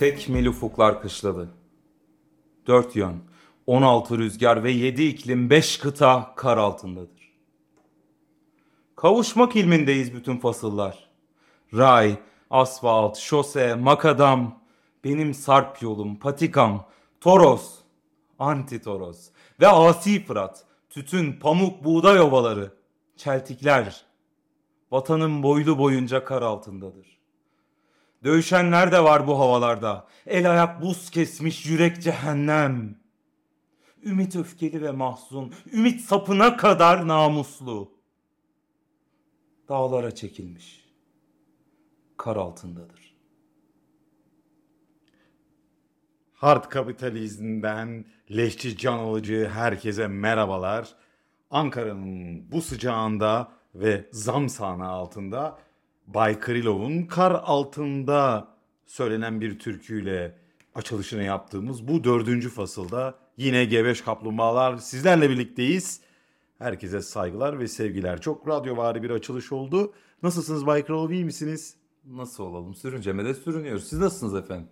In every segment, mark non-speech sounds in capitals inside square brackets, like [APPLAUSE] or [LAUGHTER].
Tekmil ufuklar kışladı. Dört yön, 16 rüzgar ve 7 iklim 5 kıta kar altındadır. Kavuşmak ilmindeyiz bütün fasıllar. Ray, asfalt, şose, makadam, benim sarp yolum, patikam, toros, antitoros ve asi fırat, tütün, pamuk, buğday ovaları, çeltikler, vatanın boylu boyunca kar altındadır. Dövüşenler de var bu havalarda. El ayak buz kesmiş yürek cehennem. Ümit öfkeli ve mahzun, ümit sapına kadar namuslu. Dağlara çekilmiş. Kar altındadır. Hard kapitalizmden leşçi can alıcı herkese merhabalar. Ankara'nın bu sıcağında ve zam sahne altında Bay Krilov'un kar altında söylenen bir türküyle açılışını yaptığımız bu dördüncü fasılda yine Gebeş Kaplumbağalar sizlerle birlikteyiz. Herkese saygılar ve sevgiler. Çok radyovari bir açılış oldu. Nasılsınız Bay Krilov iyi misiniz? Nasıl olalım? Sürüncemede sürünüyoruz. Siz nasılsınız efendim?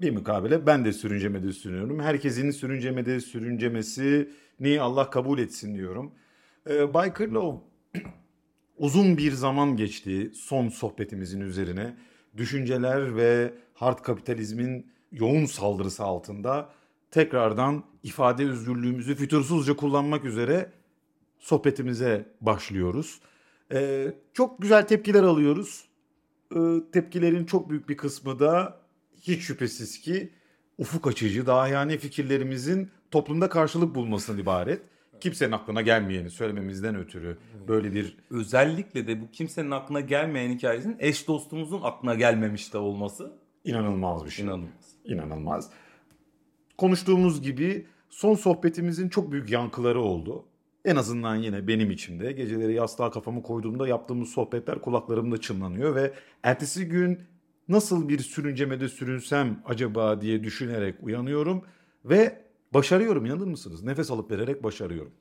Bir mukabele ben de sürüncemede sürünüyorum. Herkesin sürüncemede sürüncemesini Allah kabul etsin diyorum. Ee, Bay Kırlov uzun bir zaman geçti son sohbetimizin üzerine. Düşünceler ve hard kapitalizmin yoğun saldırısı altında tekrardan ifade özgürlüğümüzü fütursuzca kullanmak üzere sohbetimize başlıyoruz. Ee, çok güzel tepkiler alıyoruz. Ee, tepkilerin çok büyük bir kısmı da hiç şüphesiz ki ufuk açıcı, dahiyane fikirlerimizin toplumda karşılık bulmasından ibaret. Kimsenin aklına gelmeyeni söylememizden ötürü böyle bir Özellikle de bu kimsenin aklına gelmeyen hikayesinin eş dostumuzun aklına gelmemiş de olması inanılmaz bir şey. inanılmaz. İnanılmaz. Konuştuğumuz gibi son sohbetimizin çok büyük yankıları oldu. En azından yine benim içimde. Geceleri yastığa kafamı koyduğumda yaptığımız sohbetler kulaklarımda çınlanıyor ve ertesi gün nasıl bir sürüncemede sürünsem acaba diye düşünerek uyanıyorum ve başarıyorum inanır mısınız? Nefes alıp vererek başarıyorum.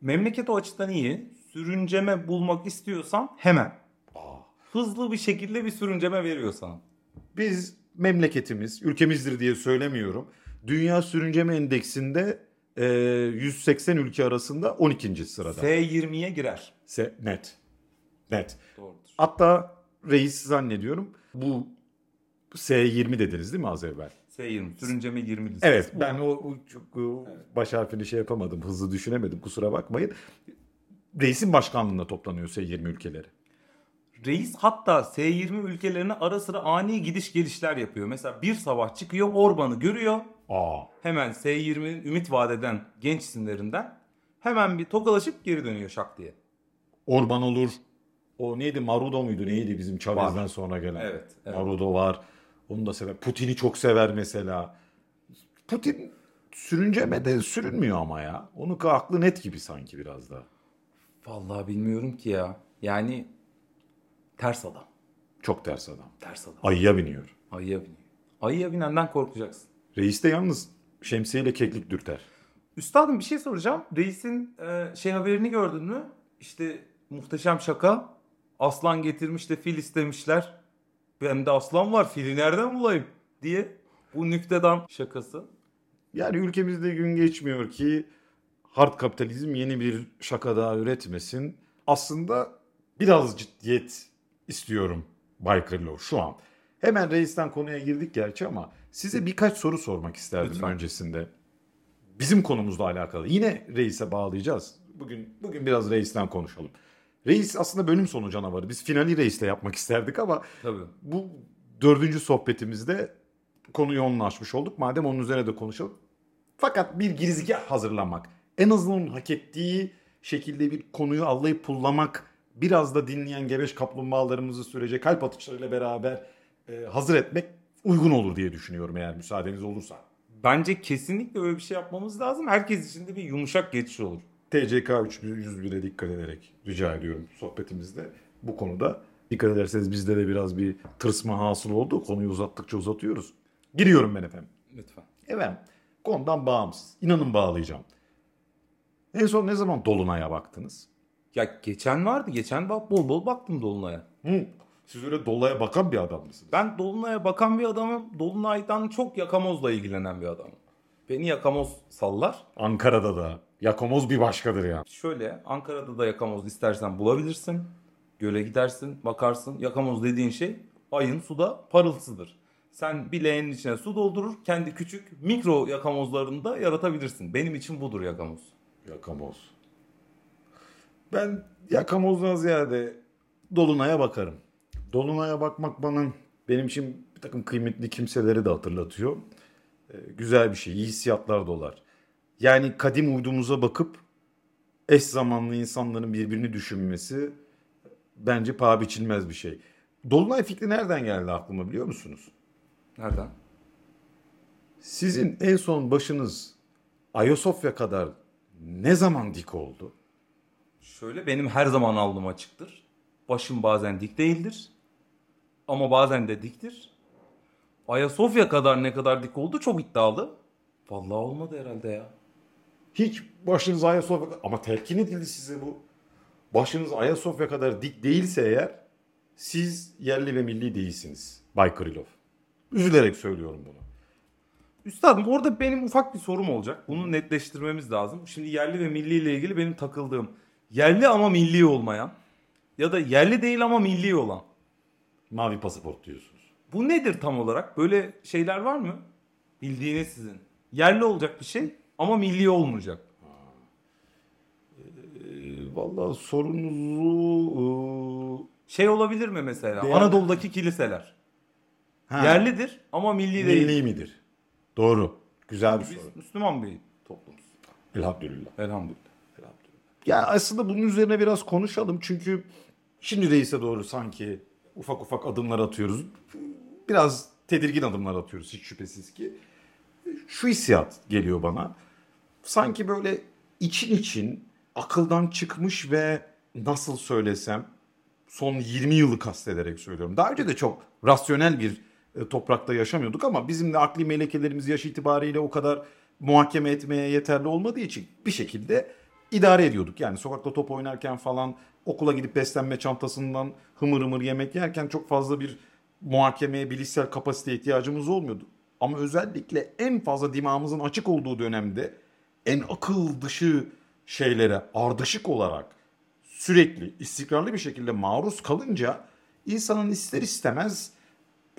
Memleket o açıdan iyi. Sürünceme bulmak istiyorsan hemen. Hızlı bir şekilde bir sürünceme veriyor sana. Biz memleketimiz, ülkemizdir diye söylemiyorum. Dünya Sürünceme Endeksinde e, 180 ülke arasında 12. sırada. S20'ye girer. Se- net. Net. Doğrudur. Hatta reis zannediyorum bu S20 dediniz değil mi az evvel? S20. Sürünceme 20 listesi. Evet ben o, o çok o baş harfini şey yapamadım hızlı düşünemedim kusura bakmayın. Reisin başkanlığında toplanıyor S20 ülkeleri. Reis hatta S20 ülkelerine ara sıra ani gidiş gelişler yapıyor. Mesela bir sabah çıkıyor Orban'ı görüyor. Aa Hemen S20'nin ümit vadeden genç isimlerinden hemen bir tokalaşıp geri dönüyor şak diye. Orban olur. O neydi Marudo muydu neydi bizim Chavez'den sonra gelen. Evet, evet. Marudo var. Onu da sever. Putin'i çok sever mesela. Putin sürüncemede sürünmüyor ama ya. Onun aklı net gibi sanki biraz da. Vallahi bilmiyorum ki ya. Yani ters adam. Çok ters adam. Ters adam. Ayıya biniyor. Ayıya biniyor. Ayıya binenden korkacaksın. Reis de yalnız şemsiyeyle keklik dürter. Üstadım bir şey soracağım. Reis'in e, şey haberini gördün mü? İşte muhteşem şaka. Aslan getirmiş de fil istemişler. Bende aslan var fili nereden bulayım diye. Bu nüktedan şakası. Yani ülkemizde gün geçmiyor ki hard kapitalizm yeni bir şaka daha üretmesin. Aslında biraz ciddiyet istiyorum Bay Kırlov şu an. Hemen reisten konuya girdik gerçi ama size birkaç soru sormak isterdim Lütfen. öncesinde. Bizim konumuzla alakalı. Yine reise bağlayacağız. Bugün bugün biraz reisten konuşalım. Reis aslında bölüm sonu canavarı. Biz finali reisle yapmak isterdik ama Tabii. bu dördüncü sohbetimizde konuyu onunla açmış olduk. Madem onun üzerine de konuşalım. Fakat bir girizgah hazırlamak, en azından hak ettiği şekilde bir konuyu allayıp pullamak, biraz da dinleyen gebeş kaplumbağalarımızı sürece kalp atışlarıyla beraber e, hazır etmek uygun olur diye düşünüyorum eğer müsaadeniz olursa. Bence kesinlikle öyle bir şey yapmamız lazım. Herkes için de bir yumuşak geçiş olur. TCK 301'e dikkat ederek rica ediyorum sohbetimizde bu konuda. Dikkat ederseniz bizde de biraz bir tırsma hasıl oldu. Konuyu uzattıkça uzatıyoruz. Giriyorum ben efendim. Lütfen. Evet. Konudan bağımsız. İnanın bağlayacağım. En son ne zaman Dolunay'a baktınız? Ya geçen vardı. Geçen bak bol bol baktım Dolunay'a. Hı. Siz öyle dolaya bakan bir adam mısınız? Ben Dolunay'a bakan bir adamım. Dolunay'dan çok yakamozla ilgilenen bir adamım. Beni yakamoz sallar. Ankara'da da yakamoz bir başkadır ya. Şöyle Ankara'da da yakamoz istersen bulabilirsin. Göle gidersin, bakarsın. Yakamoz dediğin şey ayın suda parıltısıdır. Sen bir leğenin içine su doldurur, kendi küçük mikro yakamozlarını da yaratabilirsin. Benim için budur yakamoz. Yakamoz. Ben yakamozdan ziyade Dolunay'a bakarım. Dolunay'a bakmak bana benim için bir takım kıymetli kimseleri de hatırlatıyor. Ee, güzel bir şey, iyi hissiyatlar dolar. Yani kadim uydumuza bakıp eş zamanlı insanların birbirini düşünmesi bence paha biçilmez bir şey. Dolunay fikri nereden geldi aklıma biliyor musunuz? Nereden? Sizin en son başınız Ayasofya kadar ne zaman dik oldu? Şöyle benim her zaman alnım açıktır. Başım bazen dik değildir. Ama bazen de diktir. Ayasofya kadar ne kadar dik oldu çok iddialı. Vallahi olmadı herhalde ya. Hiç başınız Ayasofya ama telkin edildi size bu. Başınız Ayasofya kadar dik değilse eğer siz yerli ve milli değilsiniz. Bay Krylov. Üzülerek söylüyorum bunu. Üstadım orada benim ufak bir sorum olacak. Bunu netleştirmemiz lazım. Şimdi yerli ve milli ile ilgili benim takıldığım yerli ama milli olmayan ya da yerli değil ama milli olan. Mavi pasaport diyorsunuz. Bu nedir tam olarak? Böyle şeyler var mı? Bildiğiniz sizin. Yerli olacak bir şey ama milli olmayacak. E, vallahi sorunuzu... Şey olabilir mi mesela? Değer- Anadolu'daki kiliseler. Ha, Yerlidir ama milli değil. milli midir? Doğru. Güzel bir Biz soru. Müslüman bir toplumuz. Elhamdülillah. Elhamdülillah. Ya aslında bunun üzerine biraz konuşalım çünkü şimdi reise doğru sanki ufak ufak adımlar atıyoruz. Biraz tedirgin adımlar atıyoruz hiç şüphesiz ki. Şu hissiyat geliyor bana. Sanki böyle için için akıldan çıkmış ve nasıl söylesem son 20 yılı kastederek söylüyorum. Daha önce de çok rasyonel bir e, toprakta yaşamıyorduk ama bizim de akli melekelerimiz yaş itibariyle o kadar muhakeme etmeye yeterli olmadığı için bir şekilde idare ediyorduk. Yani sokakta top oynarken falan okula gidip beslenme çantasından hımır hımır yemek yerken çok fazla bir muhakemeye, bilişsel kapasiteye ihtiyacımız olmuyordu. Ama özellikle en fazla dimağımızın açık olduğu dönemde en akıl dışı şeylere ardışık olarak sürekli istikrarlı bir şekilde maruz kalınca insanın ister istemez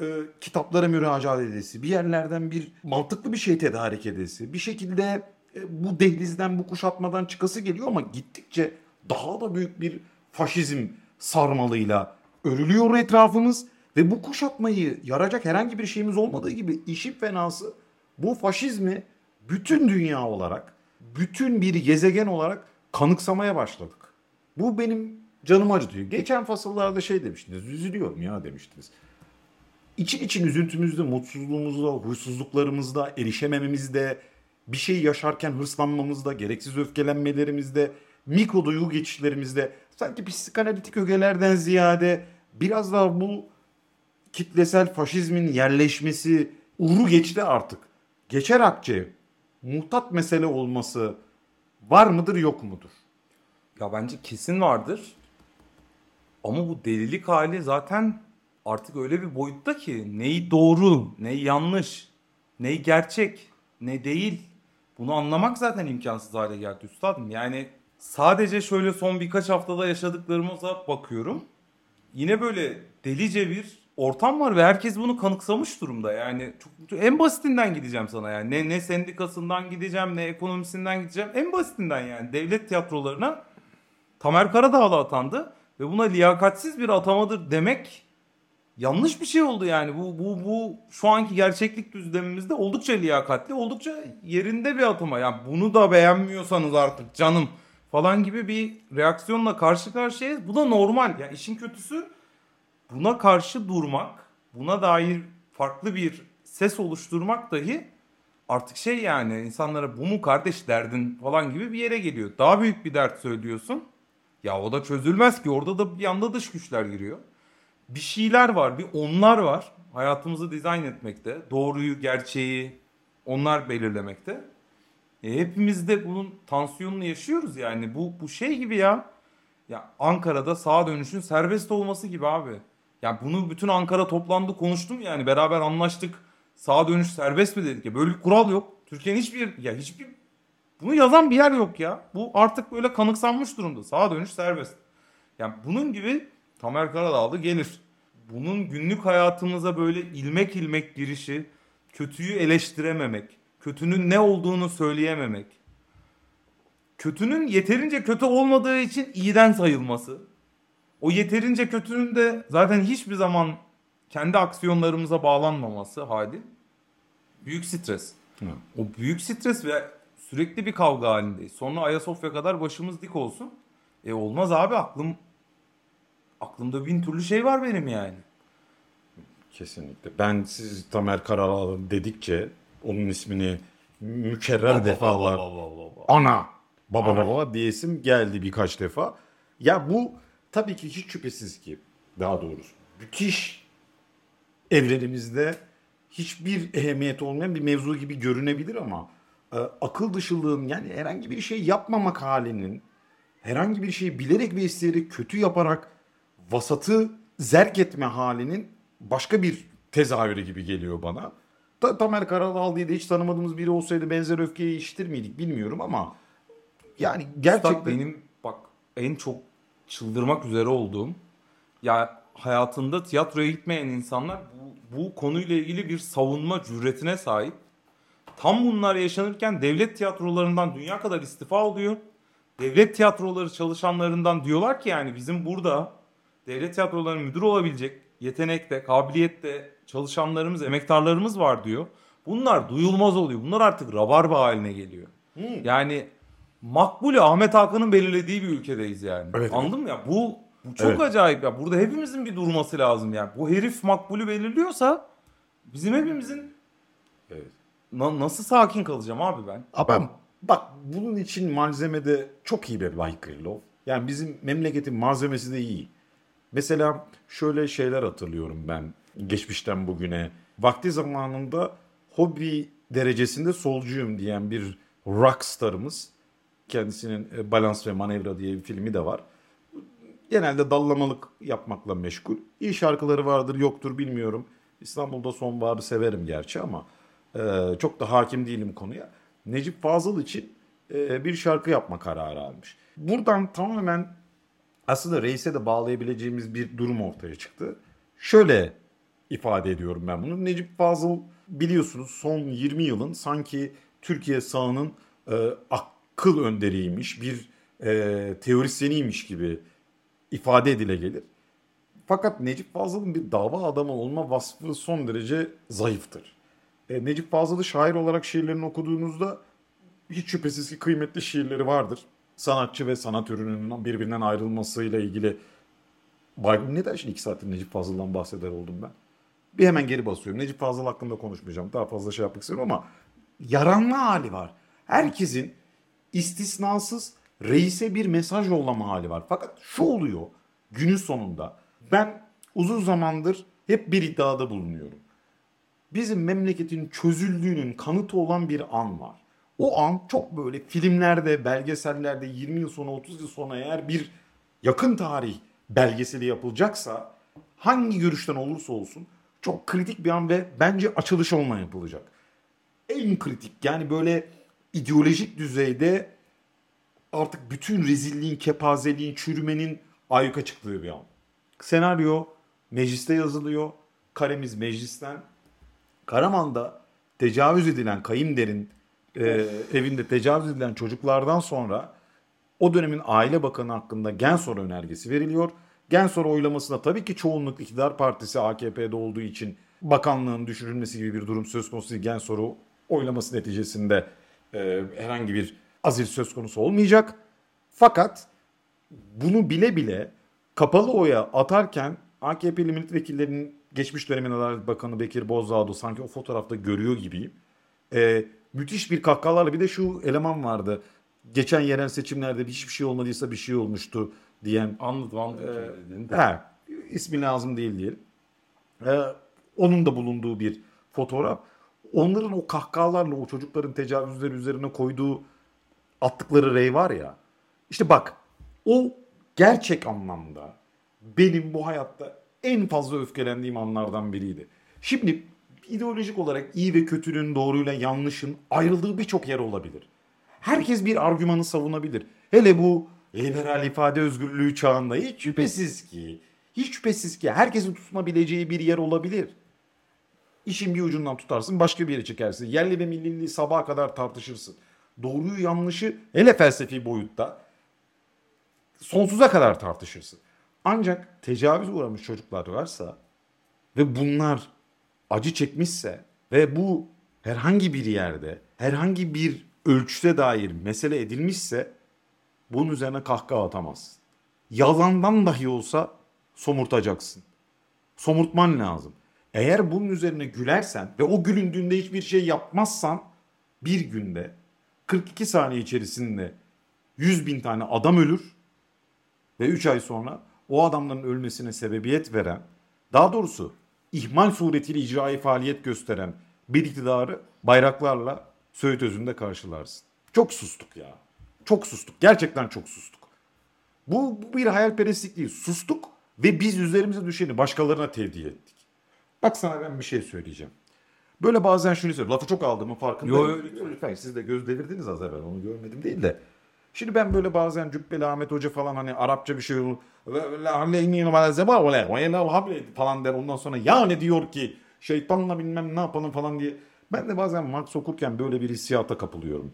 e, kitaplara müracaat edesi, bir yerlerden bir mantıklı bir şey tedarik edesi, bir şekilde e, bu dehlizden, bu kuşatmadan çıkası geliyor ama gittikçe daha da büyük bir faşizm sarmalıyla örülüyor etrafımız ve bu kuşatmayı yaracak herhangi bir şeyimiz olmadığı gibi işin fenası bu faşizmi bütün dünya olarak, bütün bir gezegen olarak kanıksamaya başladık. Bu benim canımı acıtıyor. Geçen fasıllarda şey demiştiniz, üzülüyorum ya demiştiniz. İçin için üzüntümüzde, mutsuzluğumuzda, huysuzluklarımızda, erişemememizde, bir şey yaşarken hırslanmamızda, gereksiz öfkelenmelerimizde, mikro duygu geçişlerimizde sanki psikanalitik ögelerden ziyade biraz daha bu kitlesel faşizmin yerleşmesi uru geçti artık. Geçer akçe muhtat mesele olması var mıdır yok mudur? Ya bence kesin vardır. Ama bu delilik hali zaten artık öyle bir boyutta ki neyi doğru, neyi yanlış, neyi gerçek, ne değil. Bunu anlamak zaten imkansız hale geldi üstadım. Yani sadece şöyle son birkaç haftada yaşadıklarımıza bakıyorum. Yine böyle delice bir ortam var ve herkes bunu kanıksamış durumda. Yani çok, en basitinden gideceğim sana yani. Ne, ne sendikasından gideceğim, ne ekonomisinden gideceğim. En basitinden yani devlet tiyatrolarına Tamer Karadağlı atandı ve buna liyakatsiz bir atamadır demek yanlış bir şey oldu yani. Bu bu bu şu anki gerçeklik düzlemimizde oldukça liyakatli, oldukça yerinde bir atama. Yani bunu da beğenmiyorsanız artık canım falan gibi bir reaksiyonla karşı karşıyayız. Bu da normal. Yani işin kötüsü buna karşı durmak, buna dair farklı bir ses oluşturmak dahi artık şey yani insanlara bu mu kardeş derdin falan gibi bir yere geliyor. Daha büyük bir dert söylüyorsun. Ya o da çözülmez ki orada da bir yanda dış güçler giriyor. Bir şeyler var, bir onlar var. Hayatımızı dizayn etmekte. Doğruyu, gerçeği onlar belirlemekte. E, hepimiz de bunun tansiyonunu yaşıyoruz yani. Bu bu şey gibi ya. Ya Ankara'da sağa dönüşün serbest olması gibi abi. Yani bunu bütün Ankara toplandı konuştum yani beraber anlaştık. Sağa dönüş serbest mi dedik ya. Böyle bir kural yok. Türkiye'nin hiçbir ya hiçbir bunu yazan bir yer yok ya. Bu artık böyle kanıksanmış durumda. Sağa dönüş serbest. Yani bunun gibi Tamer Karadağlı gelir. Bunun günlük hayatımıza böyle ilmek ilmek girişi, kötüyü eleştirememek, kötünün ne olduğunu söyleyememek, kötünün yeterince kötü olmadığı için iyiden sayılması, o yeterince kötünün de zaten hiçbir zaman kendi aksiyonlarımıza bağlanmaması hali büyük stres. Hı. O büyük stres ve sürekli bir kavga halindeyiz. Sonra Ayasofya kadar başımız dik olsun. E olmaz abi aklım aklımda bin türlü şey var benim yani. Kesinlikle. Ben siz Tamer Karalağlı dedikçe onun ismini mükerrer defalar ana baba baba diyesim geldi birkaç defa. Ya bu tabii ki hiç şüphesiz ki daha doğrusu müthiş evrenimizde hiçbir ehemmiyet olmayan bir mevzu gibi görünebilir ama e, akıl dışılığın yani herhangi bir şey yapmamak halinin herhangi bir şeyi bilerek ve isteyerek kötü yaparak vasatı zerk etme halinin başka bir tezahürü gibi geliyor bana. Ta Tamer Karadağlı diye de hiç tanımadığımız biri olsaydı benzer öfkeyi işitir miydik bilmiyorum ama yani gerçekten Üstad benim bak en çok çıldırmak üzere olduğum ya hayatında tiyatroya gitmeyen insanlar bu, bu konuyla ilgili bir savunma cüretine sahip. Tam bunlar yaşanırken devlet tiyatrolarından dünya kadar istifa oluyor. Devlet tiyatroları çalışanlarından diyorlar ki yani bizim burada devlet tiyatrolarının müdür olabilecek yetenekte, kabiliyette çalışanlarımız, emektarlarımız var diyor. Bunlar duyulmaz oluyor. Bunlar artık rabarba haline geliyor. Yani makbule Ahmet Hakan'ın belirlediği bir ülkedeyiz yani. Evet, Anladın mı ya? Bu, bu çok Evet. acayip ya. Burada hepimizin bir durması lazım yani. Bu herif makbulü belirliyorsa bizim hepimizin Evet. Na- nasıl sakin kalacağım abi ben? Ama bak bunun için malzemede çok iyi bir Bay Krylov. Yani bizim memleketin malzemesi de iyi. Mesela şöyle şeyler hatırlıyorum ben geçmişten bugüne. Vakti zamanında hobi derecesinde solcuyum diyen bir rockstarımız. Kendisinin e, Balans ve Manevra diye bir filmi de var. Genelde dallamalık yapmakla meşgul. İyi şarkıları vardır yoktur bilmiyorum. İstanbul'da sonbaharı severim gerçi ama e, çok da hakim değilim konuya. Necip Fazıl için e, bir şarkı yapma kararı almış. Buradan tamamen aslında reise de bağlayabileceğimiz bir durum ortaya çıktı. Şöyle ifade ediyorum ben bunu. Necip Fazıl biliyorsunuz son 20 yılın sanki Türkiye sağının e, akıl önderiymiş, bir e, teorisyeniymiş gibi ifade edile gelir. Fakat Necip Fazıl'ın bir dava adamı olma vasfı son derece zayıftır. E, Necip Fazıl'ı şair olarak şiirlerini okuduğunuzda hiç şüphesiz ki kıymetli şiirleri vardır. Sanatçı ve sanat ürününün birbirinden ayrılmasıyla ilgili Bay- neden şimdi iki saattir Necip Fazıl'dan bahseder oldum ben? Bir hemen geri basıyorum. Necip Fazıl hakkında konuşmayacağım. Daha fazla şey yapmak istemiyorum ama yaranma hali var. Herkesin istisnasız reise bir mesaj yollama hali var. Fakat şu oluyor günün sonunda. Ben uzun zamandır hep bir iddiada bulunuyorum. Bizim memleketin çözüldüğünün kanıtı olan bir an var. O an çok böyle filmlerde, belgesellerde 20 yıl sonra 30 yıl sonra eğer bir yakın tarih belgeseli yapılacaksa hangi görüşten olursa olsun çok kritik bir an ve bence açılış onunla yapılacak. En kritik yani böyle ideolojik düzeyde artık bütün rezilliğin, kepazeliğin, çürümenin ayyuka çıktığı bir an. Senaryo mecliste yazılıyor. Karemiz meclisten. Karaman'da tecavüz edilen kayınderin e, evinde tecavüz edilen çocuklardan sonra o dönemin Aile Bakanı hakkında Gensor önergesi veriliyor. Gensor oylamasında tabii ki çoğunluk iktidar partisi AKP'de olduğu için bakanlığın düşürülmesi gibi bir durum söz konusu değil. Gensor'u oylaması neticesinde e, herhangi bir azil söz konusu olmayacak. Fakat bunu bile bile kapalı oya atarken AKP'li milletvekillerinin geçmiş dönemin Adalet Bakanı Bekir Bozdağ'ı sanki o fotoğrafta görüyor gibiyim. Ee, müthiş bir kahkahalarla bir de şu eleman vardı. Geçen yerel seçimlerde hiçbir şey olmadıysa bir şey olmuştu diyen. Anladım anladım. de. He, ismi lazım değil diyelim. Ee, onun da bulunduğu bir fotoğraf. Onların o kahkahalarla o çocukların tecavüzleri üzerine koyduğu attıkları rey var ya. İşte bak o gerçek anlamda benim bu hayatta en fazla öfkelendiğim anlardan biriydi. Şimdi ideolojik olarak iyi ve kötünün, doğruyla yanlışın ayrıldığı birçok yer olabilir. Herkes bir argümanı savunabilir. Hele bu liberal ifade özgürlüğü çağında hiç şüphesiz ki, hiç şüphesiz ki herkesin tutunabileceği bir yer olabilir. İşin bir ucundan tutarsın başka bir yere çekersin. Yerli ve milliliği sabaha kadar tartışırsın. Doğruyu yanlışı hele felsefi boyutta sonsuza kadar tartışırsın. Ancak tecavüz uğramış çocuklar varsa ve bunlar acı çekmişse ve bu herhangi bir yerde, herhangi bir ölçüde dair mesele edilmişse bunun üzerine kahkaha atamazsın. Yalandan dahi olsa somurtacaksın. Somurtman lazım. Eğer bunun üzerine gülersen ve o gülündüğünde hiçbir şey yapmazsan bir günde 42 saniye içerisinde 100 bin tane adam ölür ve 3 ay sonra o adamların ölmesine sebebiyet veren, daha doğrusu ihmal suretiyle icraî faaliyet gösteren bir iktidarı bayraklarla Söğüt Özü'nde karşılarsın. Çok sustuk ya. Çok sustuk. Gerçekten çok sustuk. Bu, bu bir hayalperestlik değil. Sustuk ve biz üzerimize düşeni başkalarına tevdi ettik. Bak sana ben bir şey söyleyeceğim. Böyle bazen şunu söylüyorum. Lafı çok aldığımın farkındayım. Yo, yo, Lütfen siz de göz devirdiniz az evvel. Onu görmedim değil de. Şimdi ben böyle bazen Cübbeli Ahmet Hoca falan hani Arapça bir şey falan der. Ondan sonra ya ne diyor ki şeytanla bilmem ne yapalım falan diye. Ben de bazen Marx okurken böyle bir hissiyata kapılıyorum.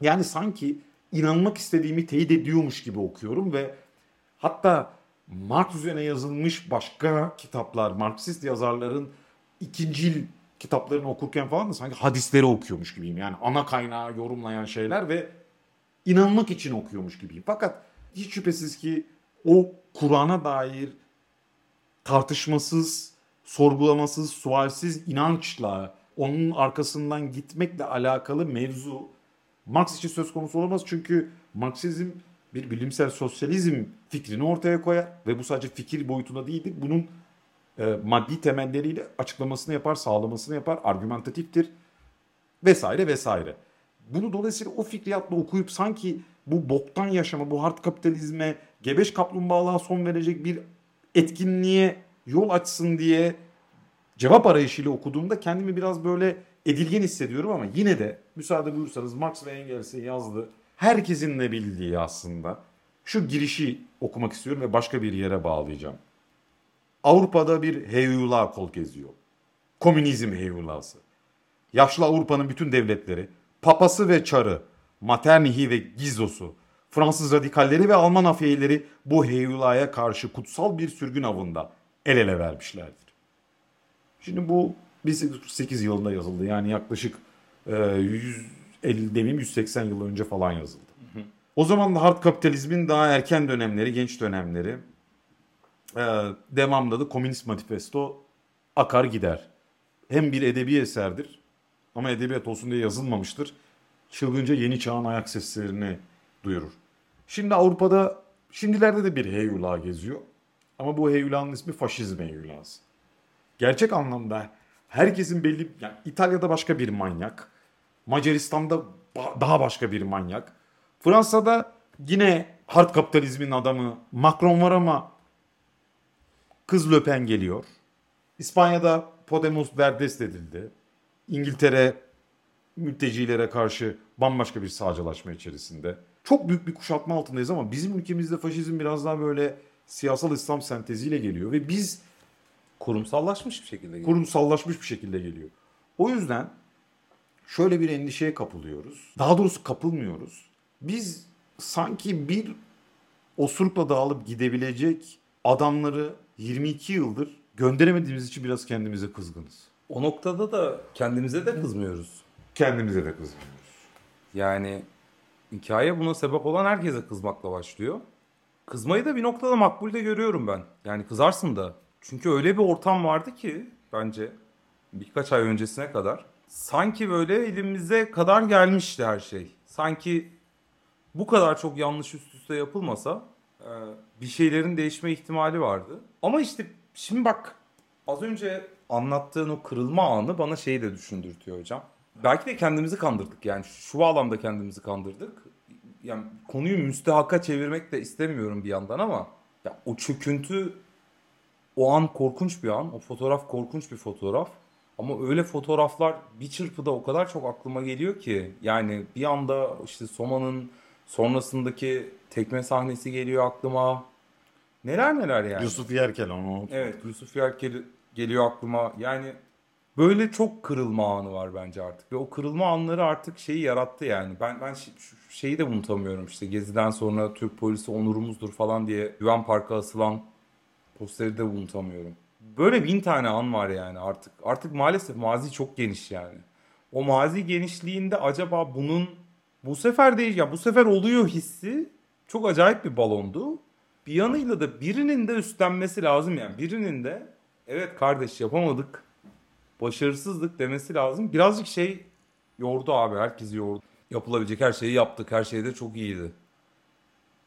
Yani sanki inanmak istediğimi teyit ediyormuş gibi okuyorum ve hatta Marx üzerine yazılmış başka kitaplar, Marksist yazarların ikincil kitaplarını okurken falan da sanki hadisleri okuyormuş gibiyim. Yani ana kaynağı yorumlayan şeyler ve inanmak için okuyormuş gibiyim. Fakat hiç şüphesiz ki o Kur'an'a dair tartışmasız, sorgulamasız, sualsiz inançla onun arkasından gitmekle alakalı mevzu Marx için söz konusu olamaz. Çünkü Marksizm bir bilimsel sosyalizm fikrini ortaya koyar ve bu sadece fikir boyutunda değildir. Bunun e, maddi temelleriyle açıklamasını yapar, sağlamasını yapar, argümentatiftir vesaire vesaire. Bunu dolayısıyla o fikriyatla okuyup sanki bu boktan yaşama, bu hard kapitalizme, gebeş kaplumbağalığa son verecek bir etkinliğe yol açsın diye cevap arayışıyla okuduğumda kendimi biraz böyle edilgen hissediyorum ama yine de müsaade buyursanız Marx ve Engels'in yazdığı herkesin de bildiği aslında. Şu girişi okumak istiyorum ve başka bir yere bağlayacağım. Avrupa'da bir heyula kol geziyor. Komünizm heyulası. Yaşlı Avrupa'nın bütün devletleri, papası ve çarı, maternihi ve gizosu, Fransız radikalleri ve Alman afiyeleri bu heyulaya karşı kutsal bir sürgün avında el ele vermişlerdir. Şimdi bu 1848 yılında yazıldı yani yaklaşık e, 100, 50 demeyeyim 180 yıl önce falan yazıldı. Hı hı. O zaman da hard kapitalizmin daha erken dönemleri, genç dönemleri e, devamında da Komünist Manifesto akar gider. Hem bir edebi eserdir ama edebiyat olsun diye yazılmamıştır. Çılgınca yeni çağın ayak seslerini duyurur. Şimdi Avrupa'da şimdilerde de bir heyula geziyor. Ama bu heyulanın ismi faşizm heyulası. Gerçek anlamda herkesin belli yani İtalya'da başka bir manyak, Macaristan'da daha başka bir manyak. Fransa'da yine hard kapitalizmin adamı Macron var ama kız Löpen geliyor. İspanya'da Podemos derdest edildi. İngiltere mültecilere karşı bambaşka bir sağcılaşma içerisinde. Çok büyük bir kuşatma altındayız ama bizim ülkemizde faşizm biraz daha böyle siyasal İslam senteziyle geliyor ve biz Kurumsallaşmış bir şekilde. geliyor. kurumsallaşmış bir şekilde geliyor. O yüzden şöyle bir endişeye kapılıyoruz. Daha doğrusu kapılmıyoruz. Biz sanki bir osurukla dağılıp gidebilecek adamları 22 yıldır gönderemediğimiz için biraz kendimize kızgınız. O noktada da kendimize de kızmıyoruz. Kendimize de kızgınız. Yani hikaye buna sebep olan herkese kızmakla başlıyor. Kızmayı da bir noktada makbul de görüyorum ben. Yani kızarsın da. Çünkü öyle bir ortam vardı ki bence birkaç ay öncesine kadar. Sanki böyle elimize kadar gelmişti her şey. Sanki bu kadar çok yanlış üst üste yapılmasa e, bir şeylerin değişme ihtimali vardı. Ama işte şimdi bak az önce anlattığın o kırılma anı bana şeyi de düşündürtüyor hocam. Belki de kendimizi kandırdık yani şu bağlamda kendimizi kandırdık. Yani konuyu müstehaka çevirmek de istemiyorum bir yandan ama ya o çöküntü O an korkunç bir an. O fotoğraf korkunç bir fotoğraf. Ama öyle fotoğraflar bir çırpıda o kadar çok aklıma geliyor ki. Yani bir anda işte Soma'nın sonrasındaki tekme sahnesi geliyor aklıma. Neler neler yani. Yusuf Yerkel onu. Evet Yusuf Yerkel geliyor aklıma. Yani böyle çok kırılma anı var bence artık. Ve o kırılma anları artık şeyi yarattı yani. Ben ben şeyi de unutamıyorum işte Gezi'den sonra Türk polisi onurumuzdur falan diye Güven Park'a asılan posteri de unutamıyorum. Böyle bin tane an var yani artık. Artık maalesef mazi çok geniş yani. O mazi genişliğinde acaba bunun bu sefer değil ya bu sefer oluyor hissi çok acayip bir balondu. Bir yanıyla da birinin de üstlenmesi lazım yani. Birinin de evet kardeş yapamadık. Başarısızlık demesi lazım. Birazcık şey yordu abi. Herkesi yordu. Yapılabilecek her şeyi yaptık. Her şey de çok iyiydi.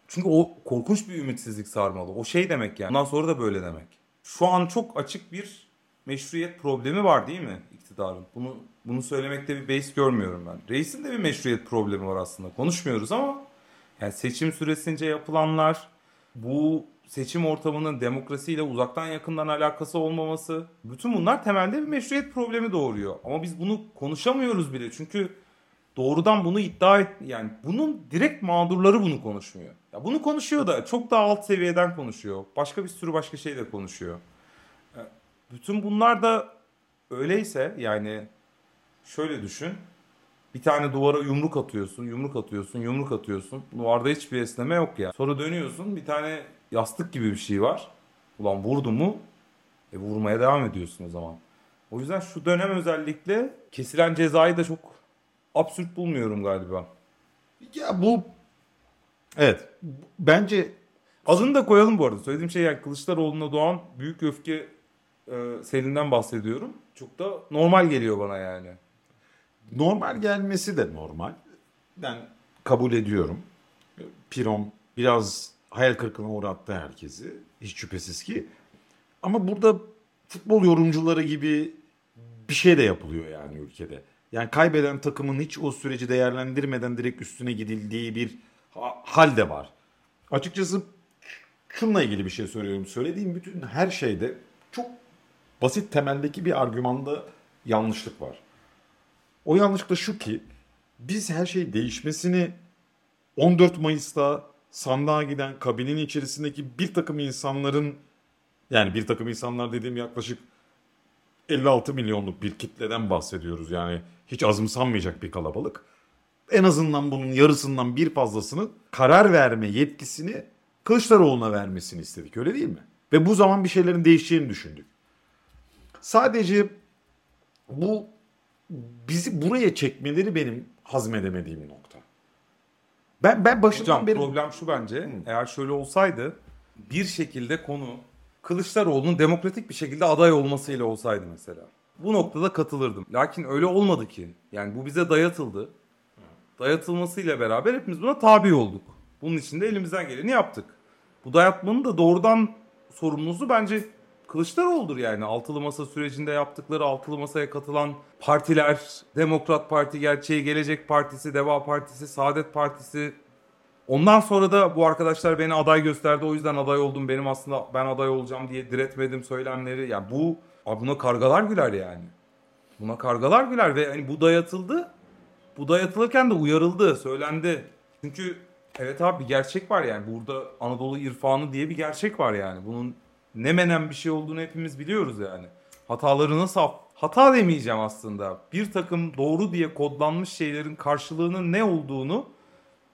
Çünkü o korkunç bir ümitsizlik sarmalı. O şey demek yani. Bundan sonra da böyle demek. Şu an çok açık bir meşruiyet problemi var değil mi iktidarın? Bunu bunu söylemekte bir beis görmüyorum ben. Reisin de bir meşruiyet problemi var aslında. Konuşmuyoruz ama yani seçim süresince yapılanlar, bu seçim ortamının demokrasiyle uzaktan yakından alakası olmaması, bütün bunlar temelde bir meşruiyet problemi doğuruyor. Ama biz bunu konuşamıyoruz bile çünkü doğrudan bunu iddia et yani bunun direkt mağdurları bunu konuşmuyor. Ya bunu konuşuyor da çok daha alt seviyeden konuşuyor. Başka bir sürü başka şey de konuşuyor. Ya Bütün bunlar da öyleyse yani şöyle düşün. Bir tane duvara yumruk atıyorsun, yumruk atıyorsun, yumruk atıyorsun. Duvarda hiçbir esneme yok ya. Sonra dönüyorsun bir tane yastık gibi bir şey var. Ulan vurdu mu? E vurmaya devam ediyorsun o zaman. O yüzden şu dönem özellikle kesilen cezayı da çok absürt bulmuyorum galiba. Ya bu evet bence Adını da koyalım bu arada. Söylediğim şey yani Kılıçdaroğlu'na doğan büyük öfke e, selinden bahsediyorum. Çok da normal geliyor bana yani. normal gelmesi de normal. Ben kabul ediyorum. Pirom biraz hayal kırıklığına uğrattı herkesi. Hiç şüphesiz ki. Ama burada futbol yorumcuları gibi bir şey de yapılıyor yani ülkede. Yani kaybeden takımın hiç o süreci değerlendirmeden direkt üstüne gidildiği bir ha- hal de var. Açıkçası şununla ilgili bir şey söylüyorum. Söylediğim bütün her şeyde çok basit temeldeki bir argümanda yanlışlık var. O yanlışlık da şu ki biz her şey değişmesini 14 Mayıs'ta sandığa giden kabinin içerisindeki bir takım insanların yani bir takım insanlar dediğim yaklaşık 56 milyonluk bir kitleden bahsediyoruz. Yani hiç azımsanmayacak bir kalabalık. En azından bunun yarısından bir fazlasını karar verme yetkisini Kılıçdaroğlu'na vermesini istedik öyle değil mi? Ve bu zaman bir şeylerin değişeceğini düşündük. Sadece bu bizi buraya çekmeleri benim hazmedemediğim nokta. Ben ben başından Hocam beri problem şu bence. Eğer şöyle olsaydı bir şekilde konu Kılıçdaroğlu'nun demokratik bir şekilde aday olmasıyla olsaydı mesela. Bu noktada katılırdım. Lakin öyle olmadı ki. Yani bu bize dayatıldı. Dayatılmasıyla beraber hepimiz buna tabi olduk. Bunun için de elimizden geleni yaptık. Bu dayatmanın da doğrudan sorumlusu bence Kılıçdaroğlu'dur yani. Altılı Masa sürecinde yaptıkları altılı masaya katılan partiler, Demokrat Parti, Gerçeği Gelecek Partisi, Deva Partisi, Saadet Partisi, Ondan sonra da bu arkadaşlar beni aday gösterdi o yüzden aday oldum. Benim aslında ben aday olacağım diye diretmedim söylemleri. Yani bu abi buna kargalar güler yani. Buna kargalar güler ve hani bu dayatıldı. Bu dayatılırken de uyarıldı, söylendi. Çünkü evet abi bir gerçek var yani. Burada Anadolu irfanı diye bir gerçek var yani. Bunun ne menen bir şey olduğunu hepimiz biliyoruz yani. Hataları nasıl af- Hata demeyeceğim aslında. Bir takım doğru diye kodlanmış şeylerin karşılığının ne olduğunu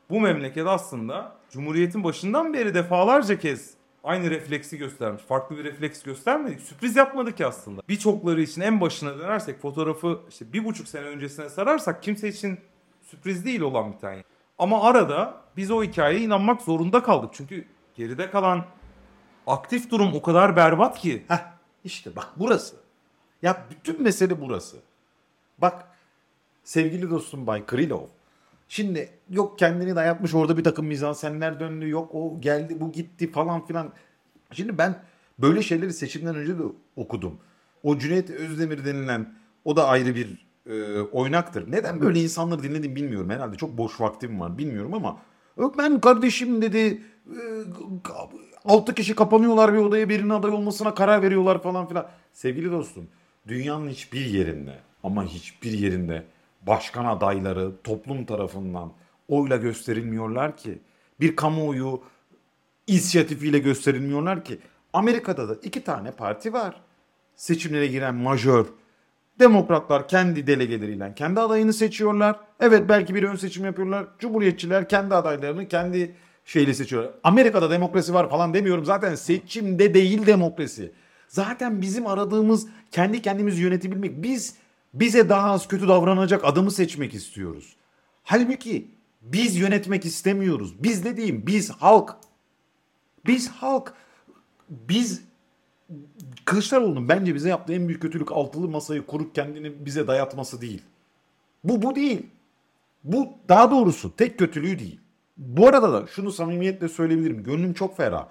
bu memleket aslında Cumhuriyet'in başından beri defalarca kez aynı refleksi göstermiş. Farklı bir refleks göstermedik. Sürpriz yapmadık ki aslında. Birçokları için en başına dönersek fotoğrafı işte bir buçuk sene öncesine sararsak kimse için sürpriz değil olan bir tane. Ama arada biz o hikayeye inanmak zorunda kaldık. Çünkü geride kalan aktif durum o kadar berbat ki. Heh, işte bak burası. Ya bütün mesele burası. Bak sevgili dostum Bay Krylov. Şimdi yok kendini dayatmış orada bir takım mizansenler döndü. Yok o geldi bu gitti falan filan. Şimdi ben böyle şeyleri seçimden önce de okudum. O Cüneyt Özdemir denilen o da ayrı bir e, oynaktır. Neden böyle insanları dinledim bilmiyorum. Herhalde çok boş vaktim var bilmiyorum ama Ben kardeşim dedi e, altı kişi kapanıyorlar bir odaya birinin aday olmasına karar veriyorlar falan filan. Sevgili dostum dünyanın hiçbir yerinde ama hiçbir yerinde başkan adayları toplum tarafından oyla gösterilmiyorlar ki. Bir kamuoyu inisiyatifiyle gösterilmiyorlar ki. Amerika'da da iki tane parti var. Seçimlere giren majör. Demokratlar kendi delegeleriyle kendi adayını seçiyorlar. Evet belki bir ön seçim yapıyorlar. Cumhuriyetçiler kendi adaylarını kendi şeyle seçiyorlar. Amerika'da demokrasi var falan demiyorum. Zaten seçimde değil demokrasi. Zaten bizim aradığımız kendi kendimizi yönetebilmek. Biz bize daha az kötü davranacak adamı seçmek istiyoruz. Halbuki biz yönetmek istemiyoruz. Biz dediğim biz halk. Biz halk. Biz Kılıçdaroğlu'nun bence bize yaptığı en büyük kötülük altılı masayı kurup kendini bize dayatması değil. Bu bu değil. Bu daha doğrusu tek kötülüğü değil. Bu arada da şunu samimiyetle söyleyebilirim. Gönlüm çok ferah.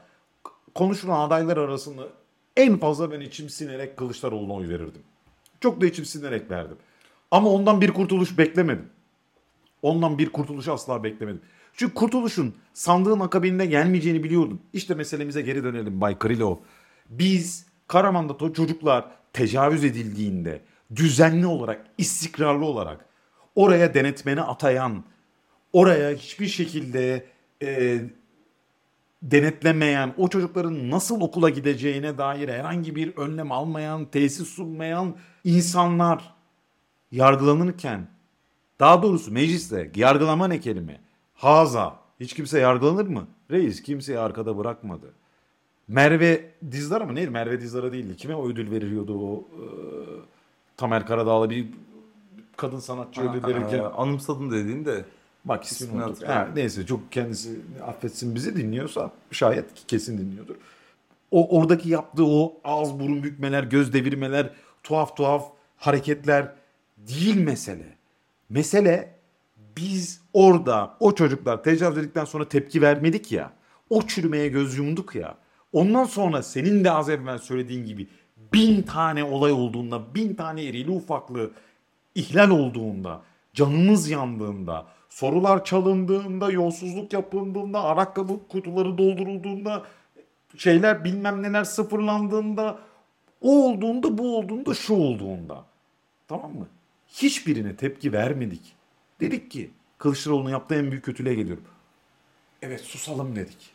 Konuşulan adaylar arasında en fazla ben içim sinerek Kılıçdaroğlu'na oy verirdim. Çok da içim sinerek verdim. Ama ondan bir kurtuluş beklemedim. Ondan bir kurtuluş asla beklemedim. Çünkü kurtuluşun sandığın akabinde gelmeyeceğini biliyordum. İşte meselemize geri dönelim Bay Krylov. Biz Karaman'da çocuklar tecavüz edildiğinde düzenli olarak, istikrarlı olarak oraya denetmeni atayan, oraya hiçbir şekilde e, denetlemeyen, o çocukların nasıl okula gideceğine dair herhangi bir önlem almayan, tesis sunmayan insanlar yargılanırken, daha doğrusu mecliste yargılama ne kelime? Haza. Hiç kimse yargılanır mı? Reis kimseyi arkada bırakmadı. Merve Dizdar'a mı? Neydi? Merve Dizdar'a değildi. Kime o ödül veriliyordu o? e, Tamer Karadağlı bir kadın sanatçı ödül verirken. Ee, anımsadım dediğin de. Bak ismini İsmini unuttum. Ha, neyse çok kendisi affetsin bizi dinliyorsa şayet ki kesin dinliyordur. O oradaki yaptığı o ağız burun bükmeler, göz devirmeler, tuhaf tuhaf hareketler değil mesele. Mesele biz orada o çocuklar tecavüz edildikten sonra tepki vermedik ya. O çürümeye göz yumduk ya. Ondan sonra senin de az evvel söylediğin gibi bin tane olay olduğunda, bin tane erili ufaklı ihlal olduğunda, canımız yandığında, sorular çalındığında, yolsuzluk yapıldığında, ayakkabı kutuları doldurulduğunda, şeyler bilmem neler sıfırlandığında, o olduğunda, bu olduğunda, şu olduğunda. Tamam mı? Hiçbirine tepki vermedik. Dedik ki Kılıçdaroğlu'nun yaptığı en büyük kötülüğe geliyorum. Evet susalım dedik.